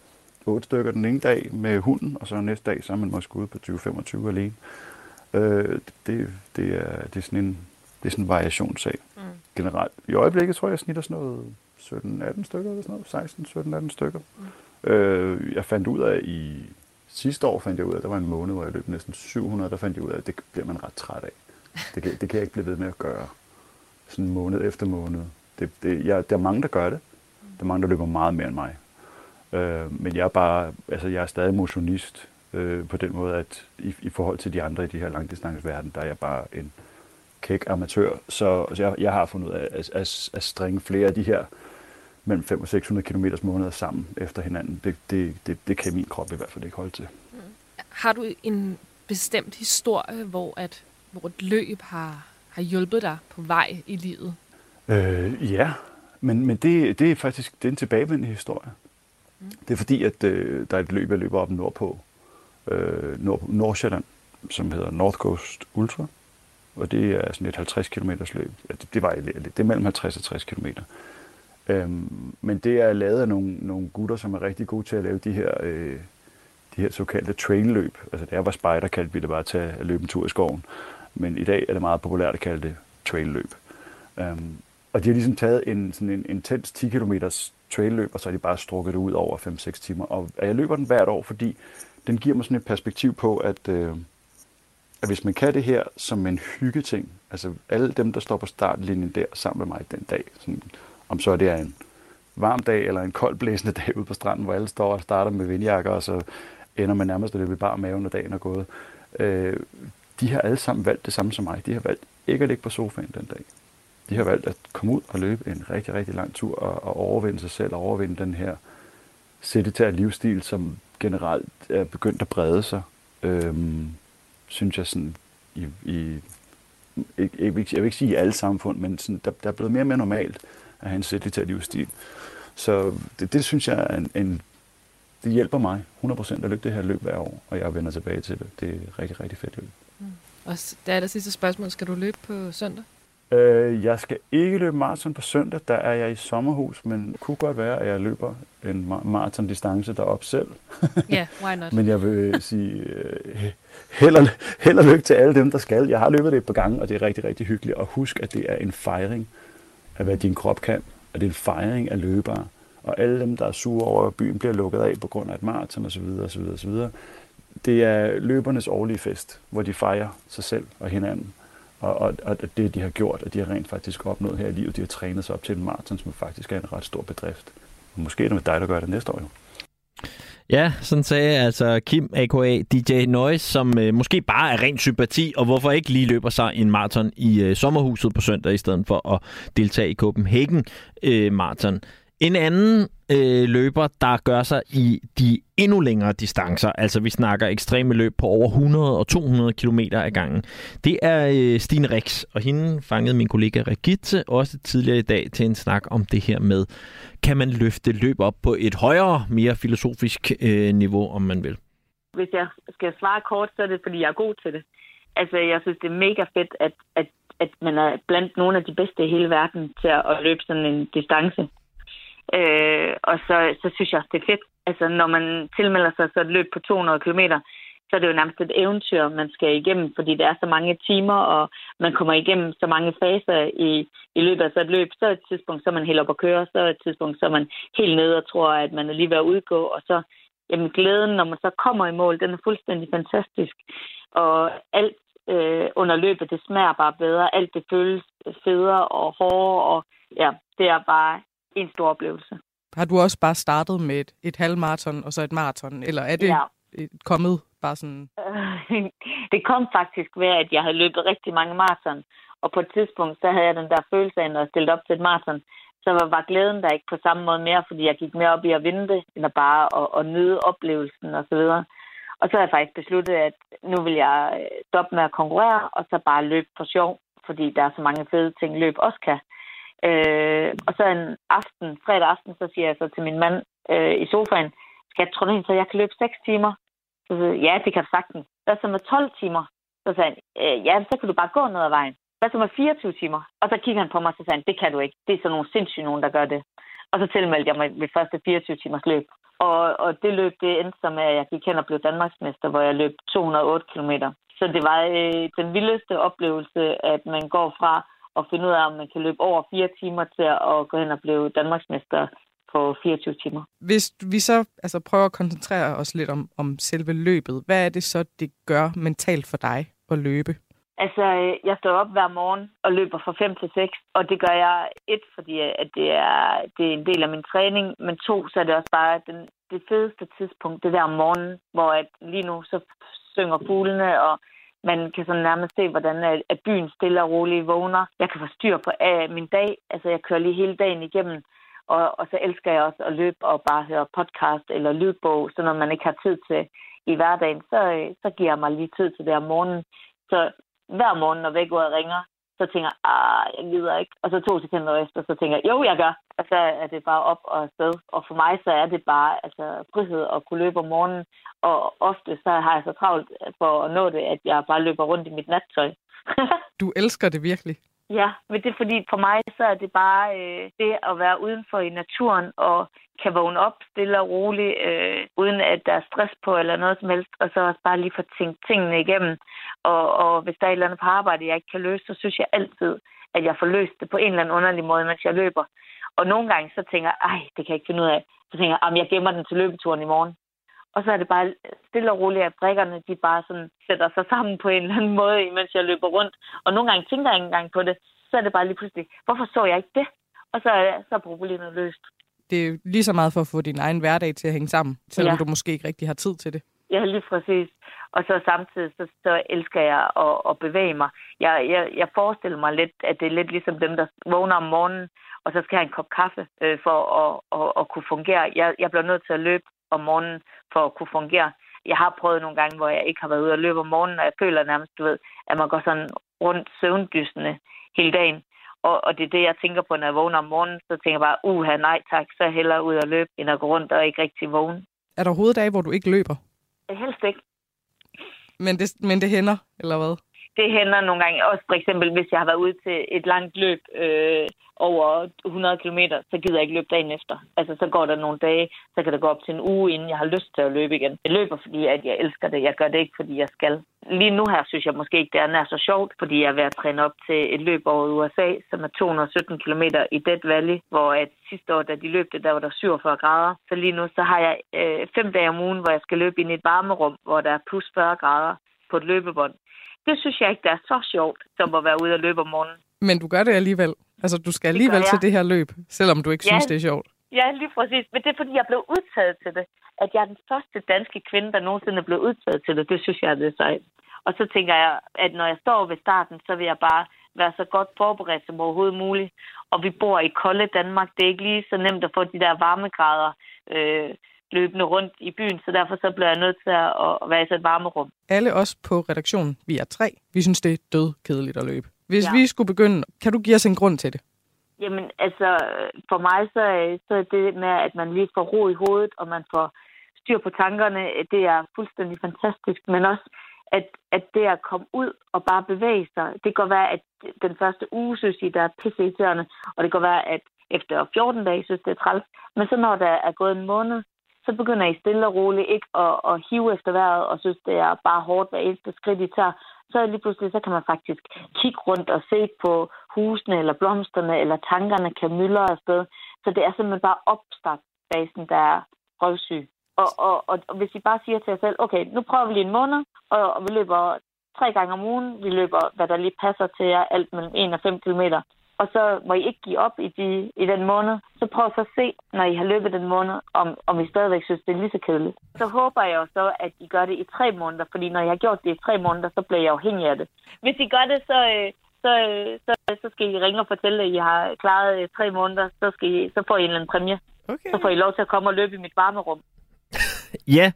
otte stykker den ene dag med hunden, og så næste dag, så er man måske ude på 20-25 alene. Øh, det, det, er, det er sådan en det er sådan en variationssag mm. generelt. I øjeblikket tror jeg, jeg snitter sådan noget 17-18 stykker eller sådan noget. 16-17-18 stykker. Mm. Øh, jeg fandt ud af i sidste år, fandt jeg ud af, at der var en måned, hvor jeg løb næsten 700, der fandt jeg ud af, at det bliver man ret træt af. Det kan, det kan jeg ikke blive ved med at gøre. Sådan måned efter måned. Det, det, jeg, der er mange, der gør det. Der er mange, der løber meget mere end mig. Øh, men jeg er bare, altså jeg er stadig motionist øh, på den måde, at i, i forhold til de andre i de her langdistanceverden, der er jeg bare en kæk amatør. Så, så jeg, jeg har fundet ud af at, at, at stringe flere af de her mellem 500 og 600 km måneder sammen efter hinanden. Det, det, det, det kan min krop i hvert fald ikke holde til. Mm. Har du en bestemt historie, hvor, at, hvor et løb har, har hjulpet dig på vej i livet? Øh, ja, men, men det, det er faktisk det er en tilbagevendende historie. Mm. Det er fordi, at øh, der er et løb, jeg løber op nordpå, øh, nord, Nordsjælland, som hedder North Coast Ultra. og det er sådan et 50 km løb. Ja, det, det, var, det er mellem 50 og 60 km. Øhm, men det er lavet af nogle, nogle gutter, som er rigtig gode til at lave de her, øh, de her såkaldte trailløb. Altså da jeg var spejder, kaldte vi det bare til at løbe en tur i skoven. Men i dag er det meget populært at kalde det trailløb. Øhm, og de har ligesom taget en, sådan en intens 10 km trailløb, og så har de bare strukket det ud over 5-6 timer. Og jeg løber den hvert år, fordi den giver mig sådan et perspektiv på, at, øh, at hvis man kan det her som en hyggeting, altså alle dem, der står på startlinjen der sammen med mig den dag, sådan, om så det er en varm dag eller en kold blæsende dag ude på stranden, hvor alle står og starter med vindjakker, og så ender man nærmest at løbe bare maven, når dagen er gået. Øh, de har alle sammen valgt det samme som mig. De har valgt ikke at ligge på sofaen den dag. De har valgt at komme ud og løbe en rigtig, rigtig lang tur og, og overvinde sig selv, og overvinde den her sedentære livsstil, som generelt er begyndt at brede sig, øhm, synes jeg sådan i, i jeg, jeg, vil, jeg vil ikke sige i alle samfund, men sådan, der, der er blevet mere og mere normalt at have en livsstil. Så det, det synes jeg er en, en det hjælper mig 100% at løbe det her løb hver år, og jeg vender tilbage til det. Det er rigtig, rigtig fedt løb. Mm. Og det er det sidste spørgsmål. Skal du løbe på søndag? Øh, jeg skal ikke løbe maraton på søndag, der er jeg i sommerhus, men kunne godt være, at jeg løber en maratondistance derop selv. (laughs) Ja, yeah, why not? men jeg vil sige, øh, held, og, held og lykke til alle dem, der skal. Jeg har løbet det et par gange, og det er rigtig, rigtig hyggeligt. Og husk, at det er en fejring af, hvad din krop kan. Og det er en fejring af løbere. Og alle dem, der er sure over, at byen bliver lukket af på grund af et maraton osv., osv., osv., det er løbernes årlige fest, hvor de fejrer sig selv og hinanden. Og, og, og det, de har gjort, og de har rent faktisk opnået her i livet, de har trænet sig op til en maraton, som faktisk er en ret stor bedrift. Og måske er det med dig, der gør det næste år jo. Ja, sådan sagde altså Kim, a.k.a. DJ Noise, som øh, måske bare er ren sympati, og hvorfor ikke lige løber sig en maraton i øh, sommerhuset på søndag, i stedet for at deltage i Copenhagen øh, Marathon. En anden øh, løber, der gør sig i de endnu længere distancer, altså vi snakker ekstreme løb på over 100 og 200 km ad gangen, det er øh, Stine Rix, og hende fangede min kollega Regitte også tidligere i dag til en snak om det her med, kan man løfte løb op på et højere, mere filosofisk øh, niveau, om man vil? Hvis jeg skal svare kort, så er det, fordi jeg er god til det. Altså, jeg synes, det er mega fedt, at, at, at man er blandt nogle af de bedste i hele verden til at løbe sådan en distance. Øh, og så, så synes jeg også, det er fedt. Altså, når man tilmelder sig så et løb på 200 km, så er det jo nærmest et eventyr, man skal igennem, fordi der er så mange timer, og man kommer igennem så mange faser i, i løbet af så et løb. Så er et tidspunkt, så er man helt op at køre, så er et tidspunkt, så er man helt nede og tror, at man er lige ved at udgå, og så jamen, glæden, når man så kommer i mål, den er fuldstændig fantastisk. Og alt øh, under løbet, det smager bare bedre. Alt det føles federe og hårdere, og ja, det er bare en stor oplevelse. Har du også bare startet med et, et halvmarathon og så et maraton, eller er det ja. kommet bare sådan? (laughs) det kom faktisk ved, at jeg havde løbet rigtig mange maraton, og på et tidspunkt, så havde jeg den der følelse af, når jeg stillede op til et maraton, så var, var glæden der ikke på samme måde mere, fordi jeg gik mere op i at vinde det, end at bare at, at nyde oplevelsen og så videre. Og så har jeg faktisk besluttet, at nu vil jeg øh, stoppe med at konkurrere, og så bare løbe for sjov, fordi der er så mange fede ting, løb også kan. Øh, og så en aften, fredag aften, så siger jeg så til min mand øh, i sofaen, skal jeg tro så jeg kan løbe 6 timer? Så siger jeg, ja, det kan du sagtens. Hvad så med 12 timer? Så sagde han, øh, ja, så kan du bare gå ned ad vejen. Hvad så med 24 timer? Og så kigger han på mig og så sagde han, det kan du ikke. Det er sådan nogle sindssyge nogen, der gør det. Og så tilmeldte jeg mig mit første 24 timers løb. Og, og det løb, det endte som, at jeg gik hen og blev Danmarksmester, hvor jeg løb 208 km. Så det var øh, den vildeste oplevelse, at man går fra og finde ud af, om man kan løbe over fire timer til at gå hen og blive Danmarksmester på 24 timer. Hvis vi så altså, prøver at koncentrere os lidt om, om selve løbet, hvad er det så, det gør mentalt for dig at løbe? Altså, jeg står op hver morgen og løber fra 5 til 6, og det gør jeg et, fordi at det er, det er en del af min træning, men to, så er det også bare den, det fedeste tidspunkt, det der om morgenen, hvor at lige nu så synger fuglene, og man kan sådan nærmest se, hvordan øh, at byen stille og roligt vågner. Jeg kan få styr på af min dag. Altså, jeg kører lige hele dagen igennem. Og, og så elsker jeg også at løbe og bare høre podcast eller lydbog, så når man ikke har tid til i hverdagen, så, øh, så giver jeg mig lige tid til det om morgenen. Så hver morgen, når vækkeuret ringer, så tænker jeg, ah, jeg gider ikke. Og så to sekunder efter, så tænker jeg, jo, jeg gør. Og så er det bare op og afsted. Og for mig, så er det bare altså, frihed at kunne løbe om morgenen. Og ofte så har jeg så travlt for at nå det, at jeg bare løber rundt i mit nattøj. (laughs) Du elsker det virkelig. Ja, men det er fordi, for mig så er det bare øh, det at være udenfor i naturen og kan vågne op stille og roligt, øh, uden at der er stress på eller noget som helst, og så også bare lige få tænkt tingene igennem. Og, og hvis der er et eller andet på arbejde, jeg ikke kan løse, så synes jeg altid, at jeg får løst det på en eller anden underlig måde, mens jeg løber. Og nogle gange så tænker jeg, ej, det kan jeg ikke finde ud af. Så tænker jeg, jeg gemmer den til løbeturen i morgen. Og så er det bare stille og roligt, at brækkerne de bare sådan sætter sig sammen på en eller anden måde, mens jeg løber rundt. Og nogle gange tænker jeg ikke engang på det. Så er det bare lige pludselig, hvorfor så jeg ikke det? Og så er, så er problemet løst. Det er lige så meget for at få din egen hverdag til at hænge sammen, selvom Ja. du måske ikke rigtig har tid til det. Ja, lige præcis. Og så samtidig, så, så elsker jeg at, at bevæge mig. Jeg, jeg, jeg forestiller mig lidt, at det er lidt ligesom dem, der vågner om morgenen, og så skal have en kop kaffe øh, for at, at, at kunne fungere. Jeg, jeg bliver nødt til at løbe om morgenen for at kunne fungere. Jeg har prøvet nogle gange, hvor jeg ikke har været ude og løbe om morgenen, og jeg føler nærmest, du ved, at man går sådan rundt søvndysende hele dagen. Og, og det er det, jeg tænker på, når jeg vågner om morgenen. Så tænker jeg bare, uha, nej tak, så er hellere ud og løbe, end at gå rundt og ikke rigtig vågne. Er der overhovedet dage, hvor du ikke løber? Helst ikke. Men det, men det hænder, eller hvad? Det hænder nogle gange. Også for eksempel, hvis jeg har været ude til et langt løb øh, over 100 km, så gider jeg ikke løbe dagen efter. Altså, så går der nogle dage, så kan det gå op til en uge, inden jeg har lyst til at løbe igen. Jeg løber, fordi at jeg elsker det. Jeg gør det ikke, fordi jeg skal. Lige nu her synes jeg måske ikke, det er nær så sjovt, fordi jeg er ved at træne op til et løb over USA, som er 217 km i Dead Valley, hvor at sidste år, da de løb det, der var der 47 grader. Så lige nu, så har jeg øh, fem dage om ugen, hvor jeg skal løbe ind i et varmerum, hvor der er plus 40 grader på et løbebånd det synes jeg ikke, det er så sjovt, som at være ude og løbe om morgenen. Men du gør det alligevel. Altså, du skal alligevel jeg. til det her løb, selvom du ikke Ja. synes, det er sjovt. Ja, lige præcis. Men det er, fordi jeg blev udtaget til det. At jeg er den første danske kvinde, der nogensinde er blevet udtaget til det. Det synes jeg, det er sejt. Og så tænker jeg, at når jeg står ved starten, så vil jeg bare være så godt forberedt som overhovedet muligt. Og vi bor i kolde Danmark. Det er ikke lige så nemt at få de der varmegrader øh, løbende rundt i byen, så derfor så bliver jeg nødt til at være i et varmerum. Alle os på redaktionen, vi er tre, vi synes, det er død kedeligt at løbe. Hvis Ja. vi skulle begynde, kan du give os en grund til det? Jamen, altså, for mig så, så er det med, at man lige får ro i hovedet, og man får styr på tankerne, det er fuldstændig fantastisk. Men også, at, at det at komme ud og bare bevæge sig, det kan være, at den første uge, synes I, der er pisseirriterende, og det kan være, at efter 14 dage, synes det er træls. Men så når der er gået en måned, så begynder I stille og roligt ikke at, at hive efter vejret, og synes, det er bare hårdt hver eneste skridt, I tager. Så lige pludselig, så kan man faktisk kigge rundt og se på husene, eller blomsterne, eller tankerne kan myldre afsted. Så det er simpelthen bare opstartsfasen, der er røvsyg. Og, og, og, og hvis I bare siger til jer selv, okay, nu prøver vi lige en måned, og, og vi løber tre gange om ugen. Vi løber, hvad der lige passer til jer, alt mellem 1 og 5 kilometer. Og så må I ikke give op i, de, i den måned. Så prøv så at se, når I har løbet den måned, om, om I stadigvæk synes, det er lige så kedeligt. Så håber jeg jo så, at I gør det i tre måneder, fordi når jeg har gjort det i tre måneder, så bliver jeg afhængig af det. Hvis I gør det, så, øh, så, øh, så, så skal I ringe og fortælle, at I har klaret øh, tre måneder. Så, skal I, så får I en eller anden præmie. Okay. Så får I lov til at komme og løbe i mit varmerum. Ja,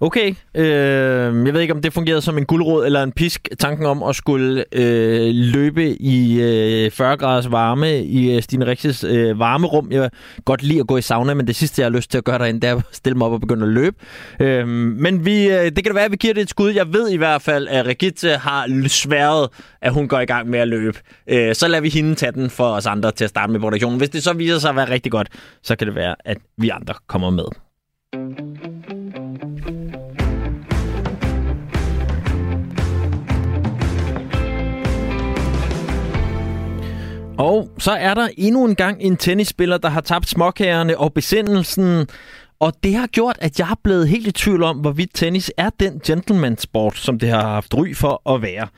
okay. Øh, jeg ved ikke, om det fungerede som en guldråd eller en pisk. Tanken om at skulle øh, løbe i øh, 40 graders varme i øh, Stine Rikses øh, varmerum. Jeg kan godt lide at gå i sauna, men det sidste, jeg har lyst til at gøre derinde, det er at stille mig op og begynde at løbe. Øh, men vi, øh, det kan da være, at vi giver det et skud. Jeg ved i hvert fald, at Rigitte har sværet, at hun går i gang med at løbe. Øh, så lader vi hende tage den for os andre til at starte med produktionen. Hvis det så viser sig at være rigtig godt, så kan det være, at vi andre kommer med. Og så er der endnu en gang en tennisspiller, der har tabt småkagerne og besindelsen. Og det har gjort, at jeg er blevet helt i tvivl om, hvorvidt tennis er den gentleman-sport, som det har haft ry for at være.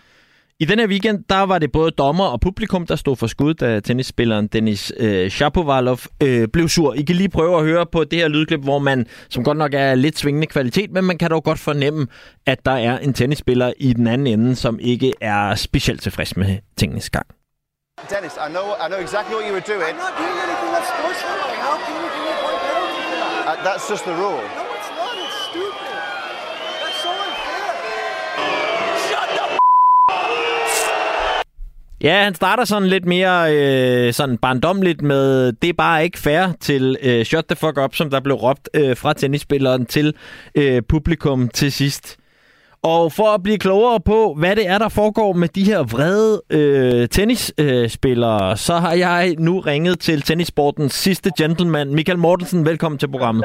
I den her weekend, der var det både dommer og publikum, der stod for skud, da tennisspilleren Denis øh, Shapovalov øh, blev sur. I kan lige prøve at høre på det her lydklip, hvor man, som godt nok er lidt svingende kvalitet, men man kan dog godt fornemme, at der er en tennisspiller i den anden ende, som ikke er specielt tilfreds med tingens gang. Dennis, I know, I know exactly what you were doing. I'm not doing anything that's sportsmanlike. How can you give me a point penalty for that? Uh, that's just the rule. No, it's not. It's stupid. That's so unfair. Ja, han starter sådan lidt mere øh, sådan barndomligt med, det er bare ikke fair til øh, shut the fuck up, som der blev råbt øh, fra tennisspilleren til øh, publikum til sidst. Og for at blive klogere på, hvad det er, der foregår med de her vrede øh, tennisspillere, øh, så har jeg nu ringet til tennissportens sidste gentleman, Michael Mortensen. Velkommen til programmet.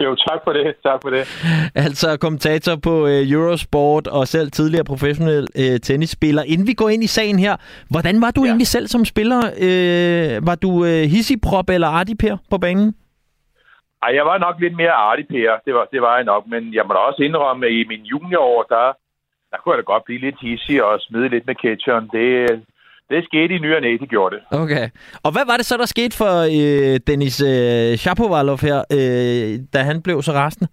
Jo, tak for det. Tak for det. Altså kommentator på øh, Eurosport og selv tidligere professionel øh, tennisspiller. Inden vi går ind i sagen her, hvordan var du ja. egentlig selv som spiller? Øh, var du øh, hissiprop eller artiper på banen? Ej, jeg var nok lidt mere artig, Per. Det var, det var jeg nok. Men jeg må da også indrømme, at i min juniorår, der, der kunne jeg da godt blive lidt hissig og smide lidt med catcheren. Det, det skete i ny og næ, det gjorde det. Okay. Og hvad var det så, der skete for øh, Dennis øh, Shapovalov her, øh, da han blev så rasende?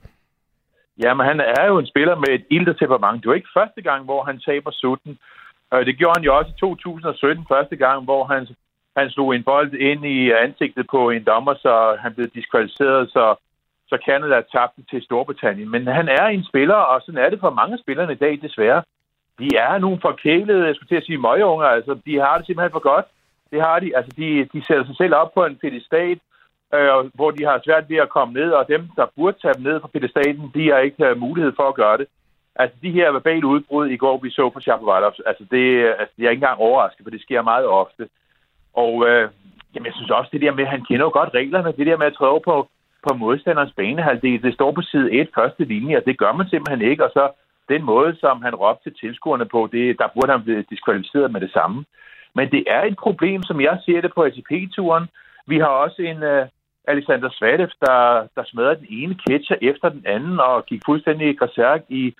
Jamen, han er jo en spiller med et ildet temperament. Det var ikke første gang, hvor han taber sutten. Øh, det gjorde han jo også i 2017, første gang, hvor han han slog en bold ind i ansigtet på en dommer, så han blev diskvalificeret, så, så Canada tabte til Storbritannien. Men han er en spiller, og sådan er det for mange spillere i dag, desværre. De er nogle forkælede, jeg skulle til at sige møgeunger, altså de har det simpelthen for godt. Det har de, altså de, de sætter sig selv op på en pedestat, øh, hvor de har svært ved at komme ned, og dem, der burde tage dem ned fra pedestaten, de har ikke uh, mulighed for at gøre det. Altså de her verbale udbrud i går, vi så på Shapovalov, altså det, altså jeg er ikke engang overrasket, for det sker meget ofte. Og øh, jamen, jeg synes også, det der med, at han kender jo godt reglerne, det der med at træde over på, på modstanderens banehalvdel, det står på side 1, første linje, og det gør man simpelthen ikke. Og så den måde, som han råbte til tilskuerne på, det, der burde han blive diskvalificeret med det samme. Men det er et problem, som jeg ser det på ATP-turen. Vi har også en uh, Alexander Zverev, der, der smadrede den ene catcher efter den anden og gik fuldstændig i græsærk i,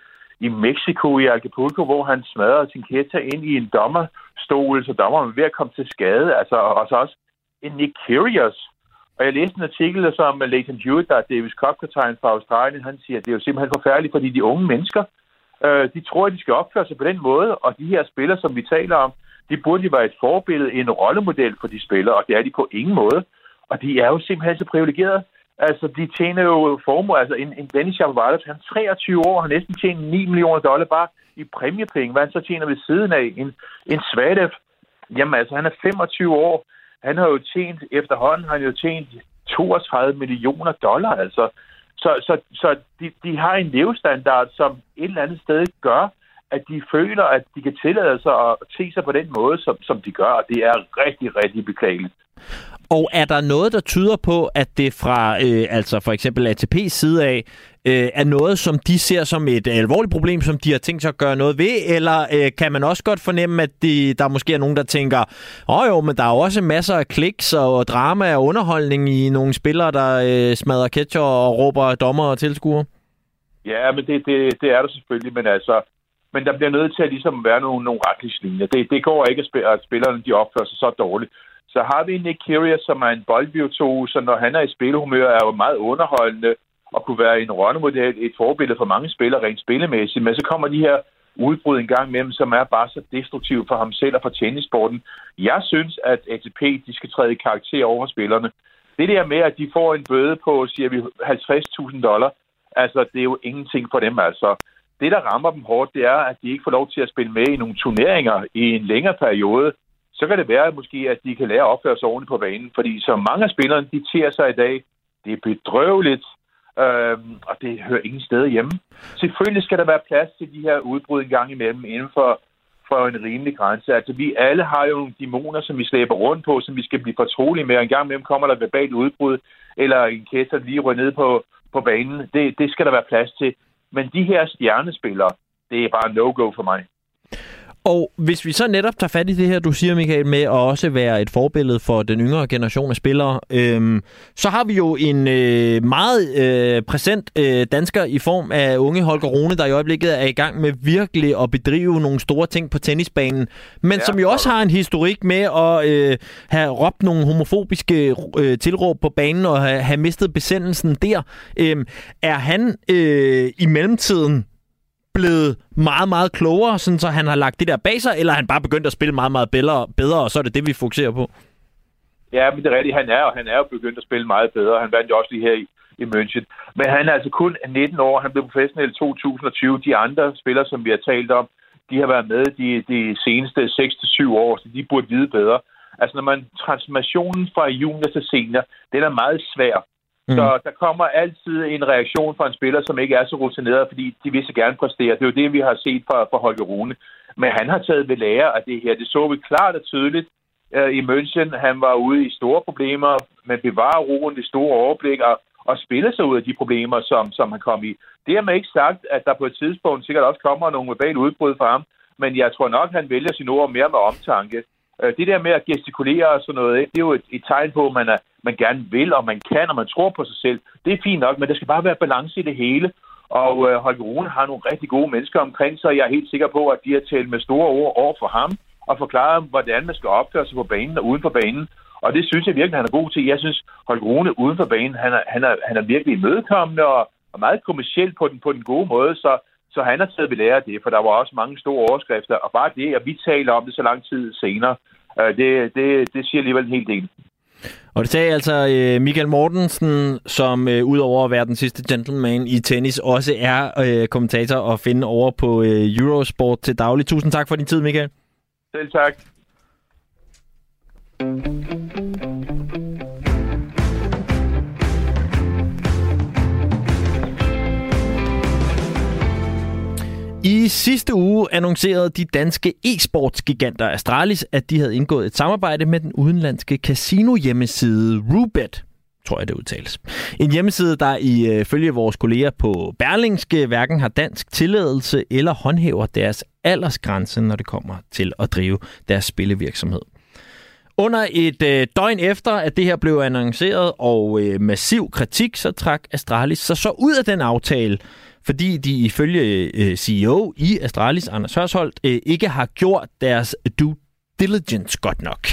i Mexico, i Acapulco, hvor han smadrede sin catcher ind i en dommerstol, så dommeren var ved at komme til skade. Altså, og så også en Nick Kyrgios. Og jeg læste en artikel, som Leighton Hewitt, der er Davis cup fra Australien, han siger, at det er jo simpelthen forfærdeligt, fordi de unge mennesker, øh, de tror, at de skal opføre sig på den måde, og de her spillere, som vi taler om, de burde jo være et forbillede, en rollemodel for de spillere, og det er de på ingen måde. Og de er jo simpelthen så privilegerede. Altså, de tjener jo formue. Altså, en, en Dennis Shapovalov, han er 23 år, har næsten tjent 9 millioner dollar bare i præmiepenge. Hvad han så tjener ved siden af? En, en Svadev, jamen altså, han er 25 år. Han har jo tjent, efterhånden har han jo tjent 32 millioner dollar, altså. Så, så, så de, de har en levestandard, som et eller andet sted gør, at de føler, at de kan tillade sig at se sig på den måde, som, som de gør, det er rigtig, rigtig beklageligt. Og er der noget, der tyder på, at det fra øh, altså for eksempel ATP's side af, øh, er noget, som de ser som et alvorligt problem, som de har tænkt sig at gøre noget ved? Eller øh, kan man også godt fornemme, at de, der måske er nogen, der tænker, åh oh, jo, men der er også masser af kliks og drama og underholdning i nogle spillere, der øh, smadrer catcher og råber dommer og tilskuere? Ja, men det, det, det er der selvfølgelig, men altså, men der bliver nødt til at ligesom være nogle, nogle retningslinjer. Det, det går ikke, at spillerne de opfører sig så dårligt. Så har vi Nick Kyrgios, som er en boldvirtuos, så når han er i spilhumør, er jo meget underholdende og kunne være en rollemodel, et forbillede for mange spillere rent spillemæssigt. Men så kommer de her udbrud en gang imellem, som er bare så destruktive for ham selv og for tennissporten. Jeg synes, at ATP de skal træde i karakter over spillerne. Det der med, at de får en bøde på, siger vi, 50.000 dollar, altså det er jo ingenting for dem. Altså, det, der rammer dem hårdt, det er, at de ikke får lov til at spille med i nogle turneringer i en længere periode så kan det være måske, at de kan lære at opføre sig ordentligt på banen. Fordi så mange af spillerne, de tiger sig i dag. Det er bedrøveligt, øh, og det hører ingen steder hjemme. Selvfølgelig skal der være plads til de her udbrud en gang imellem inden for, for en rimelig grænse. Altså, vi alle har jo nogle dæmoner, som vi slæber rundt på, som vi skal blive fortrolige med. Og en gang imellem kommer der verbalt udbrud, eller en kæster lige ryger ned på, på banen. Det, det skal der være plads til. Men de her stjernespillere, det er bare no-go for mig. Og hvis vi så netop tager fat i det her, du siger, Michael, med at også være et forbillede for den yngre generation af spillere, øhm, så har vi jo en øh, meget øh, præsent øh, dansker i form af unge Holger Rune, der i øjeblikket er i gang med virkelig at bedrive nogle store ting på tennisbanen, men ja, som jo også har en historik med at øh, have råbt nogle homofobiske øh, tilråb på banen og have, have mistet besendelsen der. Øh, er han øh, i mellemtiden blevet meget, meget klogere, sådan så han har lagt det der bag sig, eller er han bare begyndt at spille meget, meget bedre, bedre og så er det det, vi fokuserer på? Ja, men det er rigtigt. Han er, og han er jo begyndt at spille meget bedre. Han vandt jo også lige her i, i München. Men han er altså kun 19 år. Han blev professionel i 2020. De andre spillere, som vi har talt om, de har været med de, de seneste 6-7 år, så de burde vide bedre. Altså, når man transformationen fra junior til senior, den er meget svær. Mm. Så der kommer altid en reaktion fra en spiller, som ikke er så rutineret, fordi de vil så gerne præstere. Det er jo det, vi har set fra, fra Holger Rune. Men han har taget ved lære af det her. Det så vi klart og tydeligt øh, i München. Han var ude i store problemer, men bevarer roen, det store overblik og, og spille sig ud af de problemer, som, som han kom i. Det har man ikke sagt, at der på et tidspunkt sikkert også kommer nogle verbale udbrud fra ham, men jeg tror nok, han vælger sine ord mere med omtanke. Øh, det der med at gestikulere og sådan noget, det er jo et, et tegn på, at man, er, man gerne vil, og man kan, og man tror på sig selv. Det er fint nok, men der skal bare være balance i det hele. Og øh, Holger Rune har nogle rigtig gode mennesker omkring sig, og jeg er helt sikker på, at de har talt med store ord over for ham, og forklaret, hvordan man skal opføre sig på banen og uden for banen. Og det synes jeg virkelig, han er god til. Jeg synes, Holger Rune uden for banen, han er, han er, han er virkelig imødekommende og, og meget kommersiel på den, på den gode måde. Så, så han har taget ved lære af det, for der var også mange store overskrifter. Og bare det, at vi taler om det så lang tid senere, øh, det, det, det siger alligevel en hel del. Og det sagde altså øh, Michael Mortensen, som øh, udover at være den sidste gentleman i tennis, også er øh, kommentator og finde over på øh, Eurosport til daglig. Tusind tak for din tid, Michael. Selv tak. I sidste uge annoncerede de danske e-sportsgiganter Astralis, at de havde indgået et samarbejde med den udenlandske casino-hjemmeside Rubet tror jeg det udtales. En hjemmeside, der ifølge øh, vores kolleger på Berlingske hverken har dansk tilladelse eller håndhæver deres aldersgrænse, når det kommer til at drive deres spillevirksomhed. Under et øh, døgn efter, at det her blev annonceret og øh, massiv kritik, så trak Astralis sig så ud af den aftale, fordi de ifølge øh, CEO i Astralis, Anders Hørsholdt, øh, ikke har gjort deres due diligence godt nok.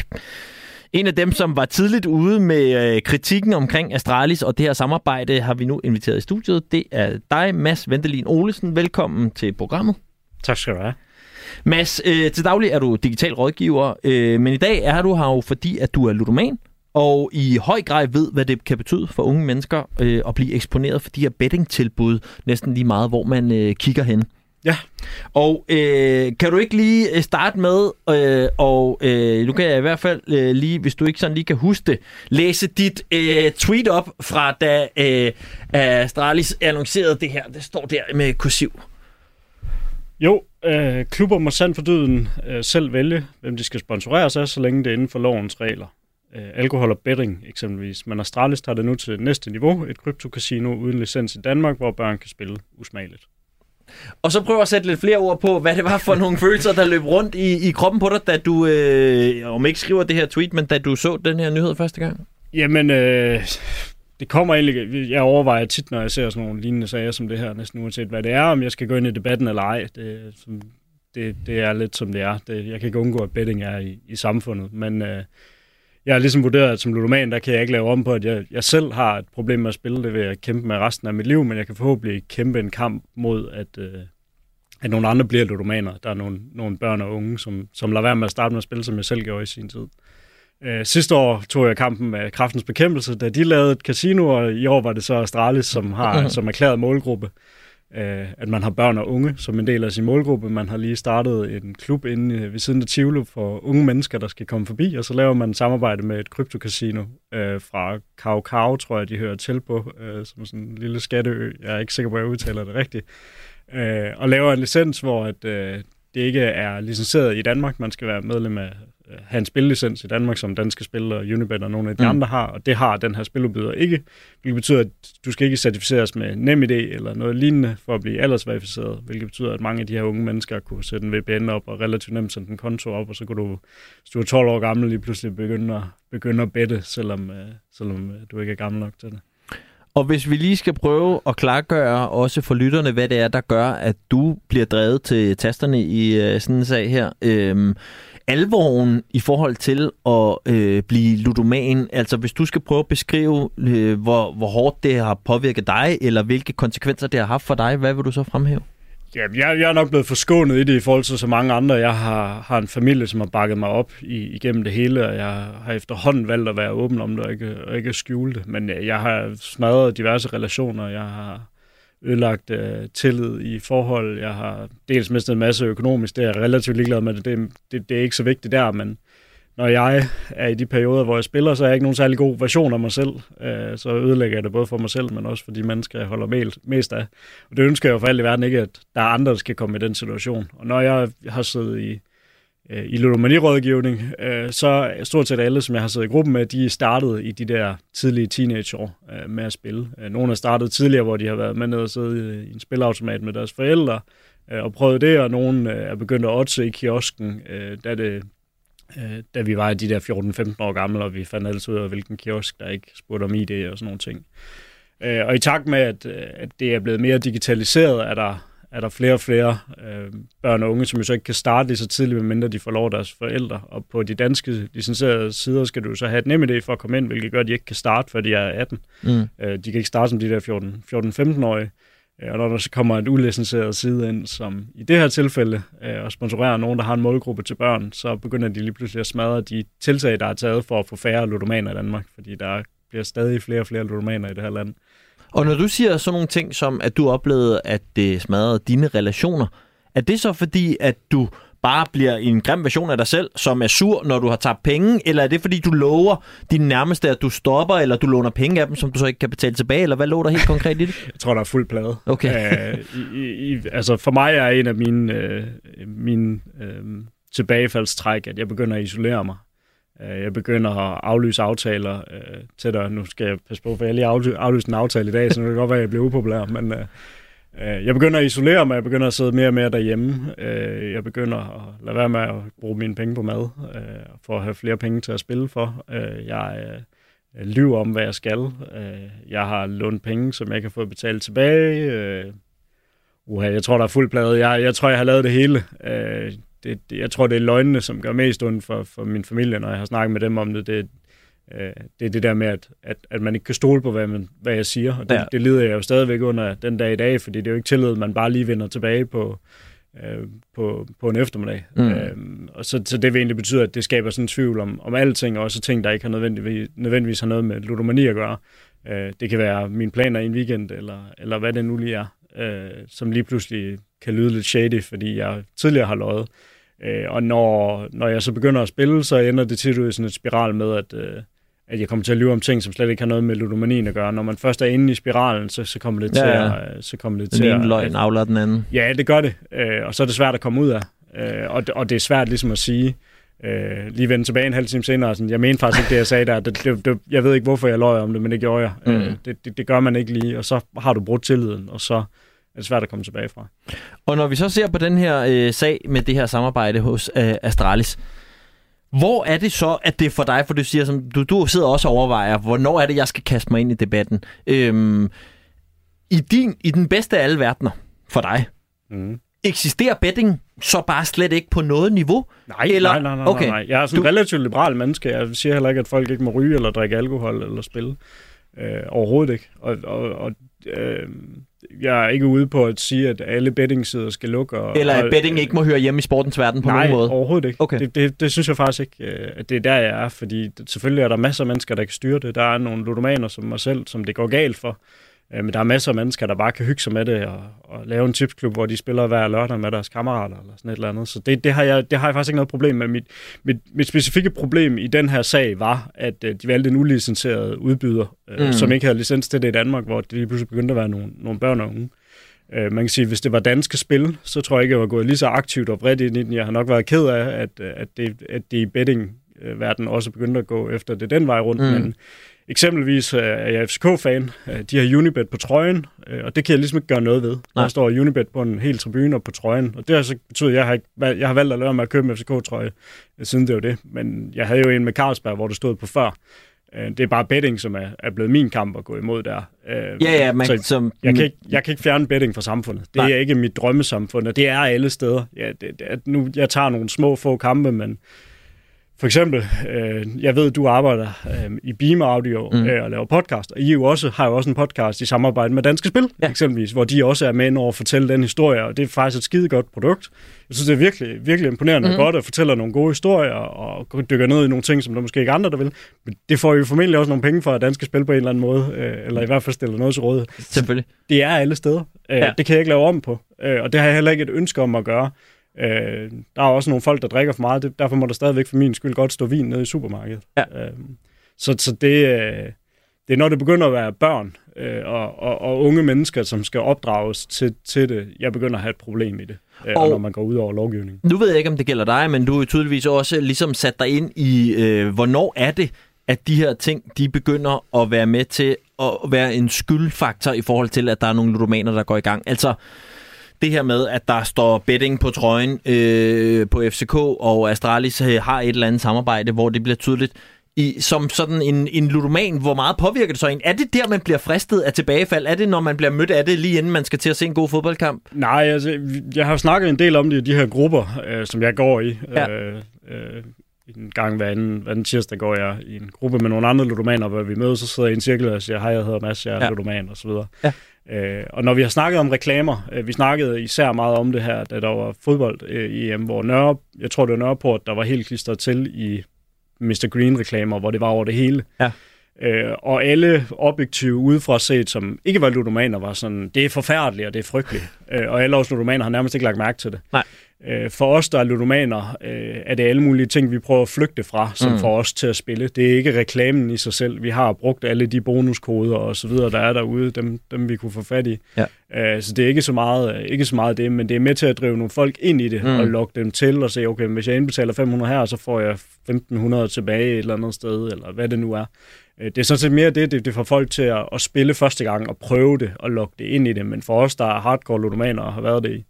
En af dem, som var tidligt ude med øh, kritikken omkring Astralis og det her samarbejde, har vi nu inviteret i studiet. Det er dig, Mads Ventelin Olesen. Velkommen til programmet. Tak skal du have. Mads, øh, til daglig er du digital rådgiver, øh, men i dag er du her jo fordi, at du er ludoman, og i høj grad ved, hvad det kan betyde for unge mennesker øh, at blive eksponeret for de her bettingtilbud, næsten lige meget, hvor man øh, kigger hen. Ja. Og øh, kan du ikke lige øh, starte med, øh, og øh, nu kan jeg i hvert fald øh, lige, hvis du ikke sådan lige kan huske det, læse dit øh, tweet op fra da øh, Astralis annoncerede det her. Det står der med kursiv. Jo, øh, klubber må sandt for dyden øh, selv vælge, hvem de skal sponsorere sig, så længe det er inden for lovens regler. Øh, alkohol og betting eksempelvis. Men Astralis tager det nu til næste niveau, et kryptokasino uden licens i Danmark, hvor børn kan spille usmageligt. Og så prøv at sætte lidt flere ord på, hvad det var for nogle følelser, der løb rundt i, i kroppen på dig, da du, øh, om ikke skriver det her tweet, men da du så den her nyhed første gang? Jamen, øh, det kommer egentlig, jeg overvejer tit, når jeg ser sådan nogle lignende sager som det her, næsten uanset hvad det er, om jeg skal gå ind i debatten eller ej. Det, det, det er lidt som det er. Det, jeg kan ikke undgå, at betting er i, i samfundet, men øh, jeg har ligesom vurderet, at som ludoman, der kan jeg ikke lave om på, at jeg, jeg selv har et problem med at spille det ved at kæmpe med resten af mit liv, men jeg kan forhåbentlig kæmpe en kamp mod, at, øh, at nogle andre bliver ludomaner. Der er nogle, nogle børn og unge, som, som lader være med at starte med at spille, som jeg selv gjorde i sin tid. Øh, sidste år tog jeg kampen med kraftens bekæmpelse, da de lavede et casino, og i år var det så Astralis, som har (laughs) som erklæret målgruppe Øh, at man har børn og unge som en del af sin målgruppe. Man har lige startet en klub inde øh, ved siden af Tivoli for unge mennesker, der skal komme forbi, og så laver man samarbejde med et kryptokasino øh, fra Kau Kau, tror jeg, de hører til på, øh, som sådan en lille skatteø. Jeg er ikke sikker på, at jeg udtaler det rigtigt. Øh, og laver en licens, hvor at, øh, det ikke er licenseret i Danmark. Man skal være medlem af have en spillicens i Danmark, som danske spil og Unibet og nogle af de mm. andre har, og det har den her spiludbyder ikke, hvilket betyder, at du skal ikke certificeres med NemID eller noget lignende for at blive aldersverificeret, hvilket betyder, at mange af de her unge mennesker kunne sætte en VPN op og relativt nemt sætte en konto op, og så kunne du, hvis du er 12 år gammel, lige pludselig begynde at, begynde at bette, selvom, øh, selvom øh, du ikke er gammel nok til det. Og hvis vi lige skal prøve at klargøre også for lytterne, hvad det er, der gør, at du bliver drevet til tasterne i øh, sådan en sag her. Øhm, alvoren i forhold til at øh, blive ludoman? Altså hvis du skal prøve at beskrive, øh, hvor, hvor hårdt det har påvirket dig, eller hvilke konsekvenser det har haft for dig, hvad vil du så fremhæve? Ja, jeg, jeg er nok blevet forskånet i det i forhold til så mange andre. Jeg har, har en familie, som har bakket mig op i, igennem det hele, og jeg har efterhånden valgt at være åben om det og ikke, og ikke skjule det. Men øh, jeg har smadret diverse relationer. Jeg har ødelagt øh, tillid i forhold. Jeg har dels mistet en masse økonomisk, det er jeg relativt ligeglad med. Det, det, det, det er ikke så vigtigt der, men når jeg er i de perioder, hvor jeg spiller, så er jeg ikke nogen særlig god version af mig selv. Øh, så ødelægger jeg det både for mig selv, men også for de mennesker, jeg holder mest af. Og det ønsker jeg jo for alt i verden ikke, at der er andre, der skal komme i den situation. Og når jeg har siddet i, øh, i ludomani-rådgivning, øh, så stort set alle, som jeg har siddet i gruppen med, de startede i de der tidlige teenageår øh, med at spille. Øh, nogle har startet tidligere, hvor de har været med ned og siddet i en spilautomat med deres forældre, øh, og prøvet det, og nogle er begyndt at otse i kiosken, da det øh, da vi var de der 14-15 år gamle, og vi fandt altid ud af, hvilken kiosk, der ikke spurgte om ID og sådan nogle ting. Øh, og i takt med, at, at det er blevet mere digitaliseret, er der, er der flere og flere øh, børn og unge, som jo så ikke kan starte lige så tidligt, medmindre de får lov af deres forældre. Og på de danske licenserede sider skal du så have et nem idé for at komme ind, hvilket gør, at de ikke kan starte, før de er 18. Mm. Øh, de kan ikke starte som de der 14-15-årige. Øh, og når der så kommer et ulicenseret side ind, som i det her tilfælde, øh, og sponsorerer nogen, der har en målgruppe til børn, så begynder de lige pludselig at smadre de tiltag, der er taget for at få færre ludomaner i Danmark, fordi der bliver stadig flere og flere ludomaner i det her land. Og når du siger sådan nogle ting som, at du oplevede, at det smadrede dine relationer, er det så fordi, at du bare bliver en grim version af dig selv, som er sur, når du har tabt penge? Eller er det, fordi du lover din nærmeste, at du stopper, eller du låner penge af dem, som du så ikke kan betale tilbage? Eller hvad lå der helt konkret i det? (laughs) Jeg tror, der er fuld plade. Okay. Æh, i, i, altså for mig er en af mine, øh, mine øh, tilbagefaldstræk, at jeg begynder at isolere mig. Øh, jeg begynder at aflyse aftaler øh, til dig. Nu skal jeg passe på, for jeg lige aflyst en aftale i dag, så det kan godt være, at jeg bliver upopulær. Men, øh, øh, jeg begynder at isolere mig, jeg begynder at sidde mere og mere derhjemme. Øh, jeg begynder at lade være med at bruge mine penge på mad, øh, for at have flere penge til at spille for. Øh, jeg lyver om, hvad jeg skal. Jeg har lånt penge, som jeg kan få betalt tilbage. Uha, jeg tror, der er fuld plade. Jeg, jeg tror, jeg har lavet det hele. Det, det, jeg tror, det er løgnene, som gør mest ondt for, for min familie, når jeg har snakket med dem om det. Det, Øh, det er det der med, at, at, at man ikke kan stole på, hvad, man, hvad jeg siger. Og det, ja. det lider jeg jo stadigvæk under den dag i dag, fordi det er jo ikke tillid, man bare lige vender tilbage på, øh, på, på en eftermiddag. Mm. Øh, og så, så det vil egentlig betyde, at det skaber sådan en tvivl om, om alting, og også ting, der ikke har nødvendigvis, nødvendigvis har noget med ludomani at gøre. Øh, det kan være mine planer i en weekend, eller, eller hvad det nu lige er, øh, som lige pludselig kan lyde lidt shady, fordi jeg tidligere har løjet. Øh, og når, når jeg så begynder at spille, så ender det tit ud i sådan et spiral med, at, øh, at jeg kommer til at lyve om ting, som slet ikke har noget med ludomanien at gøre. Når man først er inde i spiralen, så, så kommer det til ja, ja. at... Så kommer det den til ene løgn aflader den anden. Ja, det gør det. Øh, og så er det svært at komme ud af. Øh, og, og det er svært ligesom at sige, øh, lige vende tilbage en halv time senere, sådan, jeg mener faktisk ikke det, jeg sagde der. Det, det, det, jeg ved ikke, hvorfor jeg løj om det, men det gjorde jeg. Mm. Øh, det, det, det gør man ikke lige, og så har du brudt tilliden, og så er svært at komme tilbage fra. Og når vi så ser på den her øh, sag med det her samarbejde hos øh, Astralis, hvor er det så, at det er for dig, for du siger, som du, du sidder også og overvejer, hvornår er det, jeg skal kaste mig ind i debatten. Øhm, i, din, I den bedste af alle verdener for dig, mm. eksisterer betting så bare slet ikke på noget niveau? Nej, eller? nej, nej, nej, okay. nej. Jeg er sådan du... relativt liberal menneske. Jeg siger heller ikke, at folk ikke må ryge eller drikke alkohol eller spille. Øh, overhovedet ikke. Og, og, og øh, jeg er ikke ude på at sige, at alle bettingsider skal lukke. Og, Eller at betting ikke må høre hjemme i sportens verden på nej, nogen måde? Nej, overhovedet ikke. Okay. Det, det, det synes jeg faktisk ikke, øh, at det er der, jeg er. Fordi selvfølgelig er der masser af mennesker, der kan styre det. Der er nogle ludomaner som mig selv, som det går galt for. Øh, men der er masser af mennesker, der bare kan hygge sig med det og, og lave en tipsklub, hvor de spiller hver lørdag med deres kammerater eller sådan et eller andet. Så det, det, har, jeg, det har jeg faktisk ikke noget problem med. Mit, mit, mit specifikke problem i den her sag var, at øh, de valgte en ulicenseret udbyder, øh, mm. som ikke havde licens til det i Danmark, hvor det lige pludselig begyndte at være nogle, nogle børn og unge. man kan sige, at hvis det var danske spil, så tror jeg ikke, jeg var gået lige så aktivt og bredt ind i den. Jeg har nok været ked af, at, at, det, at det i betting-verdenen også begyndte at gå efter det den vej rundt, mm. men Eksempelvis øh, er jeg FCK-fan. Øh, de har Unibet på trøjen, øh, og det kan jeg ligesom ikke gøre noget ved. Nej. Der står Unibet på en hel tribune og på trøjen, og det har så betydet, at jeg har, ikke, jeg har valgt at lade med at købe en FCK-trøje, siden det var det. Men jeg havde jo en med Carlsberg, hvor det stod på før. Det er bare betting, som er, er blevet min kamp at gå imod der. Ja, ja, man, så som... jeg, kan ikke, jeg kan ikke fjerne betting fra samfundet. Det Nej. er ikke mit drømmesamfund, og det er alle steder. Ja, det, det, nu, jeg tager nogle små få kampe, men for eksempel, øh, jeg ved, du arbejder øh, i Beam Audio Mm. øh, og laver podcast, og I jo også, har jo også en podcast i samarbejde med Danske Spil, ja. eksempelvis, hvor de også er med over at fortælle den historie, og det er faktisk et skide godt produkt. Jeg synes, det er virkelig, virkelig imponerende mm. godt at fortælle nogle gode historier, og dykker ned i nogle ting, som der måske ikke andre, der vil. Men det får jo formentlig også nogle penge fra Danske Spil på en eller anden måde, øh, eller i hvert fald stiller noget til rådighed. Selvfølgelig. Det er alle steder. Øh, ja. Det kan jeg ikke lave om på, øh, og det har jeg heller ikke et ønske om at gøre. Øh, der er også nogle folk, der drikker for meget. Det, derfor må der stadigvæk for min skyld godt stå vin nede i supermarkedet. Ja. Øh, så så det, øh, det er når det begynder at være børn øh, og, og, og unge mennesker, som skal opdrages til, til det, jeg begynder at have et problem i det, øh, og, når man går ud over lovgivningen. Nu ved jeg ikke, om det gælder dig, men du jo tydeligvis også ligesom sat dig ind i, øh, hvornår er det, at de her ting, de begynder at være med til at være en skyldfaktor i forhold til, at der er nogle ludomaner, der går i gang. Altså, det her med, at der står betting på trøjen øh, på FCK, og Astralis øh, har et eller andet samarbejde, hvor det bliver tydeligt, i, som sådan en, en ludoman, hvor meget påvirker det så en? Er det der, man bliver fristet af tilbagefald? Er det, når man bliver mødt af det, lige inden man skal til at se en god fodboldkamp? Nej, altså, jeg har snakket en del om det i de her grupper, øh, som jeg går i. Ja. Øh, øh, en gang hver anden, hver anden tirsdag går jeg i en gruppe med nogle andre ludomaner, hvor vi mødes og sidder i en cirkel og siger, hej, jeg hedder Mads, jeg er Ja. ludoman, og så videre. Ja. Øh, og når vi har snakket om reklamer, øh, vi snakkede især meget om det her, da der var fodbold øh, i EM, hvor Nørre, jeg tror det var Nørreport, der var helt klistret til i Mr. Green-reklamer, hvor det var over det hele. Ja. Øh, og alle objektive udefra set, som ikke var ludomaner, var sådan, det er forfærdeligt, og det er frygteligt. (laughs) øh, og alle os ludomaner har nærmest ikke lagt mærke til det. Nej. Øh, for os, der er ludomaner, øh, er det alle mulige ting, vi prøver at flygte fra, som Mm. får os til at spille. Det er ikke reklamen i sig selv. Vi har brugt alle de bonuskoder og så videre, der er derude, dem, dem vi kunne få fat i. Ja. Øh, så det er ikke så, meget, ikke så meget det, men det er med til at drive nogle folk ind i det, mm. og lokke dem til og sige, okay, hvis jeg indbetaler 500 her, så får jeg 1500 tilbage et eller andet sted, eller hvad det nu er. Øh, det er sådan set mere det, det, det får folk til at, at spille første gang og prøve det og lukke det ind i det. Men for os, der er hardcore ludomaner og har været det i,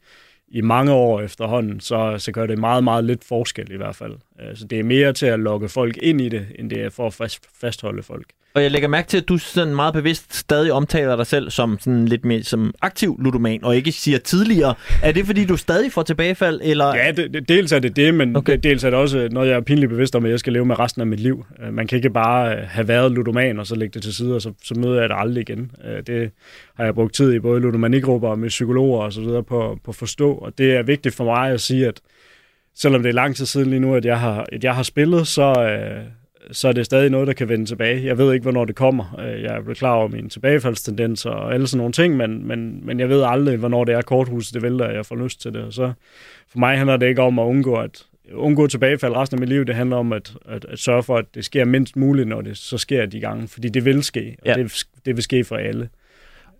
i mange år efterhånden, så, så gør det meget, meget lidt forskel i hvert fald. Øh, så det er mere til at lokke folk ind i det, end det er for at fastholde folk. Og jeg lægger mærke til, at du sådan meget bevidst stadig omtaler dig selv som sådan lidt mere som aktiv ludoman, og ikke siger tidligere. Er det, fordi du stadig får tilbagefald, eller... Ja, det, det, dels er det det, men Okay. okay. dels er det også noget, jeg er pinligt bevidst om, at jeg skal leve med resten af mit liv. Øh, Man kan ikke bare øh, have været ludoman, og så lægge det til side, og så, så møder jeg det aldrig igen. Øh, Det har jeg brugt tid i både ludomanigrupper og med psykologer og så videre på, på at forstå, og det er vigtigt for mig at sige, at selvom det er lang tid siden lige nu, at jeg har, at jeg har spillet, så, øh, så er det stadig noget, der kan vende tilbage. Jeg ved ikke, hvornår det kommer. Øh, Jeg er blevet klar over mine tilbagefaldstendenser og alle sådan nogle ting, men, men, men jeg ved aldrig, hvornår det er korthuset, det vælter, og jeg får lyst til det. Og så for mig handler det ikke om at undgå at undgå tilbagefald resten af mit liv. Det handler om at, at, at sørge for, at det sker mindst muligt, når det så sker de gange. Fordi det vil ske, og Ja. ja. det, det vil ske for alle.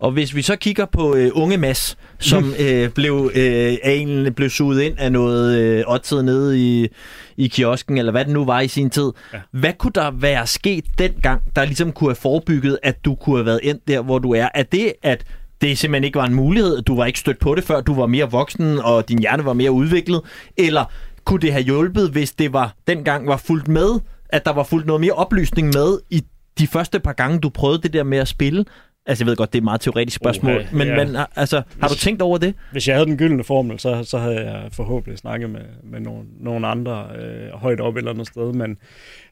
Og hvis vi så kigger på øh, unge Mads, som (laughs) øh, blev, øh, en, blev suget ind af noget øh, odds nede i, i kiosken, eller hvad det nu var i sin tid. Ja. Hvad kunne der være sket dengang, der ligesom kunne have forebygget, at du kunne have været endt der, hvor du er? Er det, at det simpelthen ikke var en mulighed, du var ikke stødt på det, før du var mere voksen, og din hjerne var mere udviklet? Eller kunne det have hjulpet, hvis det var dengang var fuldt med, at der var fuldt noget mere oplysning med i de første par gange, du prøvede det der med at spille? Altså, jeg ved godt, det er et meget teoretisk spørgsmål, Okay, men, ja. men altså, har du Hvis- tænkt over det? Hvis jeg havde den gyldne formel, så, så havde jeg forhåbentlig snakket med, med nogle, nogle andre øh, højt op et eller andet sted. Men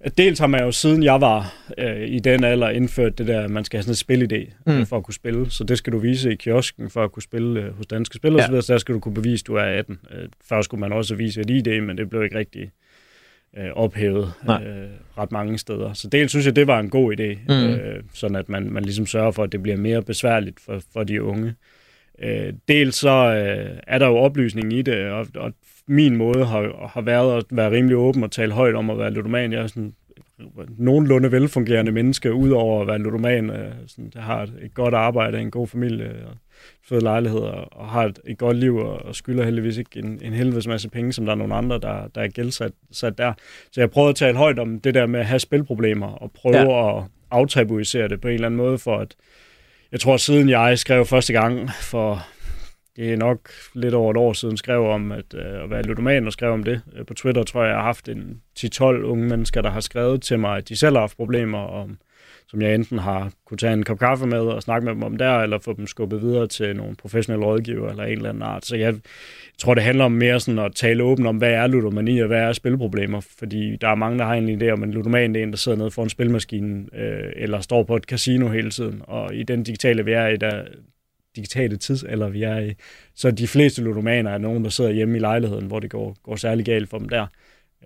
øh, dels har man jo siden jeg var øh, i den alder indført det der, at man skal have sådan et spilidé Mm. for at kunne spille. Så det skal du vise i kiosken for at kunne spille øh, hos danske spillere Ja. osv. Så der skal du kunne bevise, at du er 18. Øh, før skulle man også vise et ID, men det blev ikke rigtig øh, ophævet Nej. øh, ret mange steder. Så dels synes jeg, det var en god idé, Mm. mm. øh, sådan at man, man ligesom sørger for, at det bliver mere besværligt for, for de unge. Øh, dels så øh, er der jo oplysning i det, og, og min måde har, har været at være rimelig åben og tale højt om at være ludoman. Jeg er sådan nogenlunde velfungerende menneske, udover at være ludoman. Øh, sådan, jeg har et, et godt arbejde, en god familie, og fede lejlighed, og, har et, et godt liv, og, og skylder heldigvis ikke en, en helvedes masse penge, som der er nogle andre, der, der er gældsat sat der. Så jeg prøvede at tale højt om det der med at have spilproblemer, og prøve Ja. at aftabuisere det på en eller anden måde, for at jeg tror, siden jeg skrev første gang for det er nok lidt over et år siden, skrev om at, øh, at være ludoman og skrev om det. Øh, På Twitter tror jeg, jeg har haft en 10-12 unge mennesker, der har skrevet til mig, at de selv har haft problemer, og som jeg enten har kunne tage en kop kaffe med og snakke med dem om der, eller få dem skubbet videre til nogle professionelle rådgiver eller en eller anden art. Så jeg tror, det handler om mere sådan at tale åbent om, hvad er ludomani og hvad er spilproblemer. Fordi der er mange, der har en idé om, at ludoman er en, der sidder nede foran spilmaskinen øh, eller står på et casino hele tiden. Og i den digitale, vi er i, der digitale tidsalder, vi er i, så de fleste ludomaner er nogen, der sidder hjemme i lejligheden, hvor det går, går særlig galt for dem der.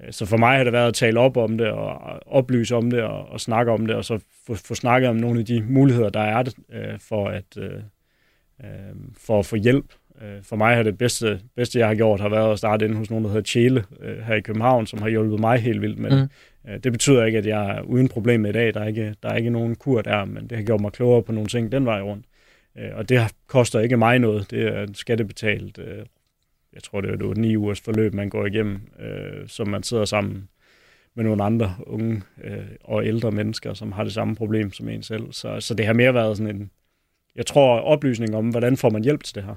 Øh, så for mig har det været at tale op om det, og oplyse om det, og, og snakke om det, og så få, få snakket om nogle af de muligheder, der er øh, for, at, øh, øh, for at få hjælp. Øh, for mig har det bedste, bedste, jeg har gjort, har været at starte inde hos nogen, der hedder Tjele øh, her i København, som har hjulpet mig helt vildt med det. Mm. Det betyder ikke, at jeg er uden problem med i dag. Der er, ikke, der er ikke nogen kur der, men det har gjort mig klogere på nogle ting den vej rundt. Og det koster ikke mig noget. Det er skattebetalt øh, jeg tror, det er et 9 ugers forløb, man går igennem, øh, som man sidder sammen med nogle andre unge øh, og ældre mennesker, som har det samme problem som en selv. Så, så det har mere været sådan en, jeg tror, oplysning om, hvordan får man hjælp til det her.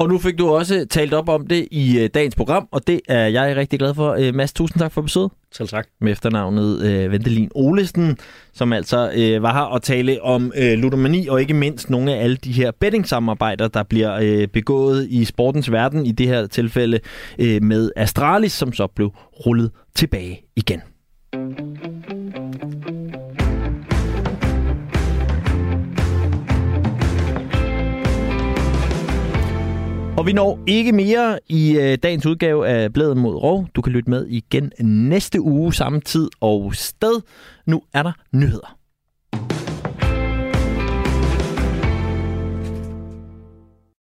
Og nu fik du også talt op om det i øh, dagens program, og det er jeg rigtig glad for. Øh, Mads, tusind tak for besøget. Selv tak. Med efternavnet øh, Ventelin Olesen, som altså øh, var her og tale om øh, ludomani, og ikke mindst nogle af alle de her betting-samarbejder, der bliver øh, begået i sportens verden, i det her tilfælde øh, med Astralis, som så blev rullet tilbage igen. Og vi når ikke mere i øh, dagens udgave af Bladet mod Rov. Du kan lytte med igen næste uge, samme tid og sted. Nu er der nyheder.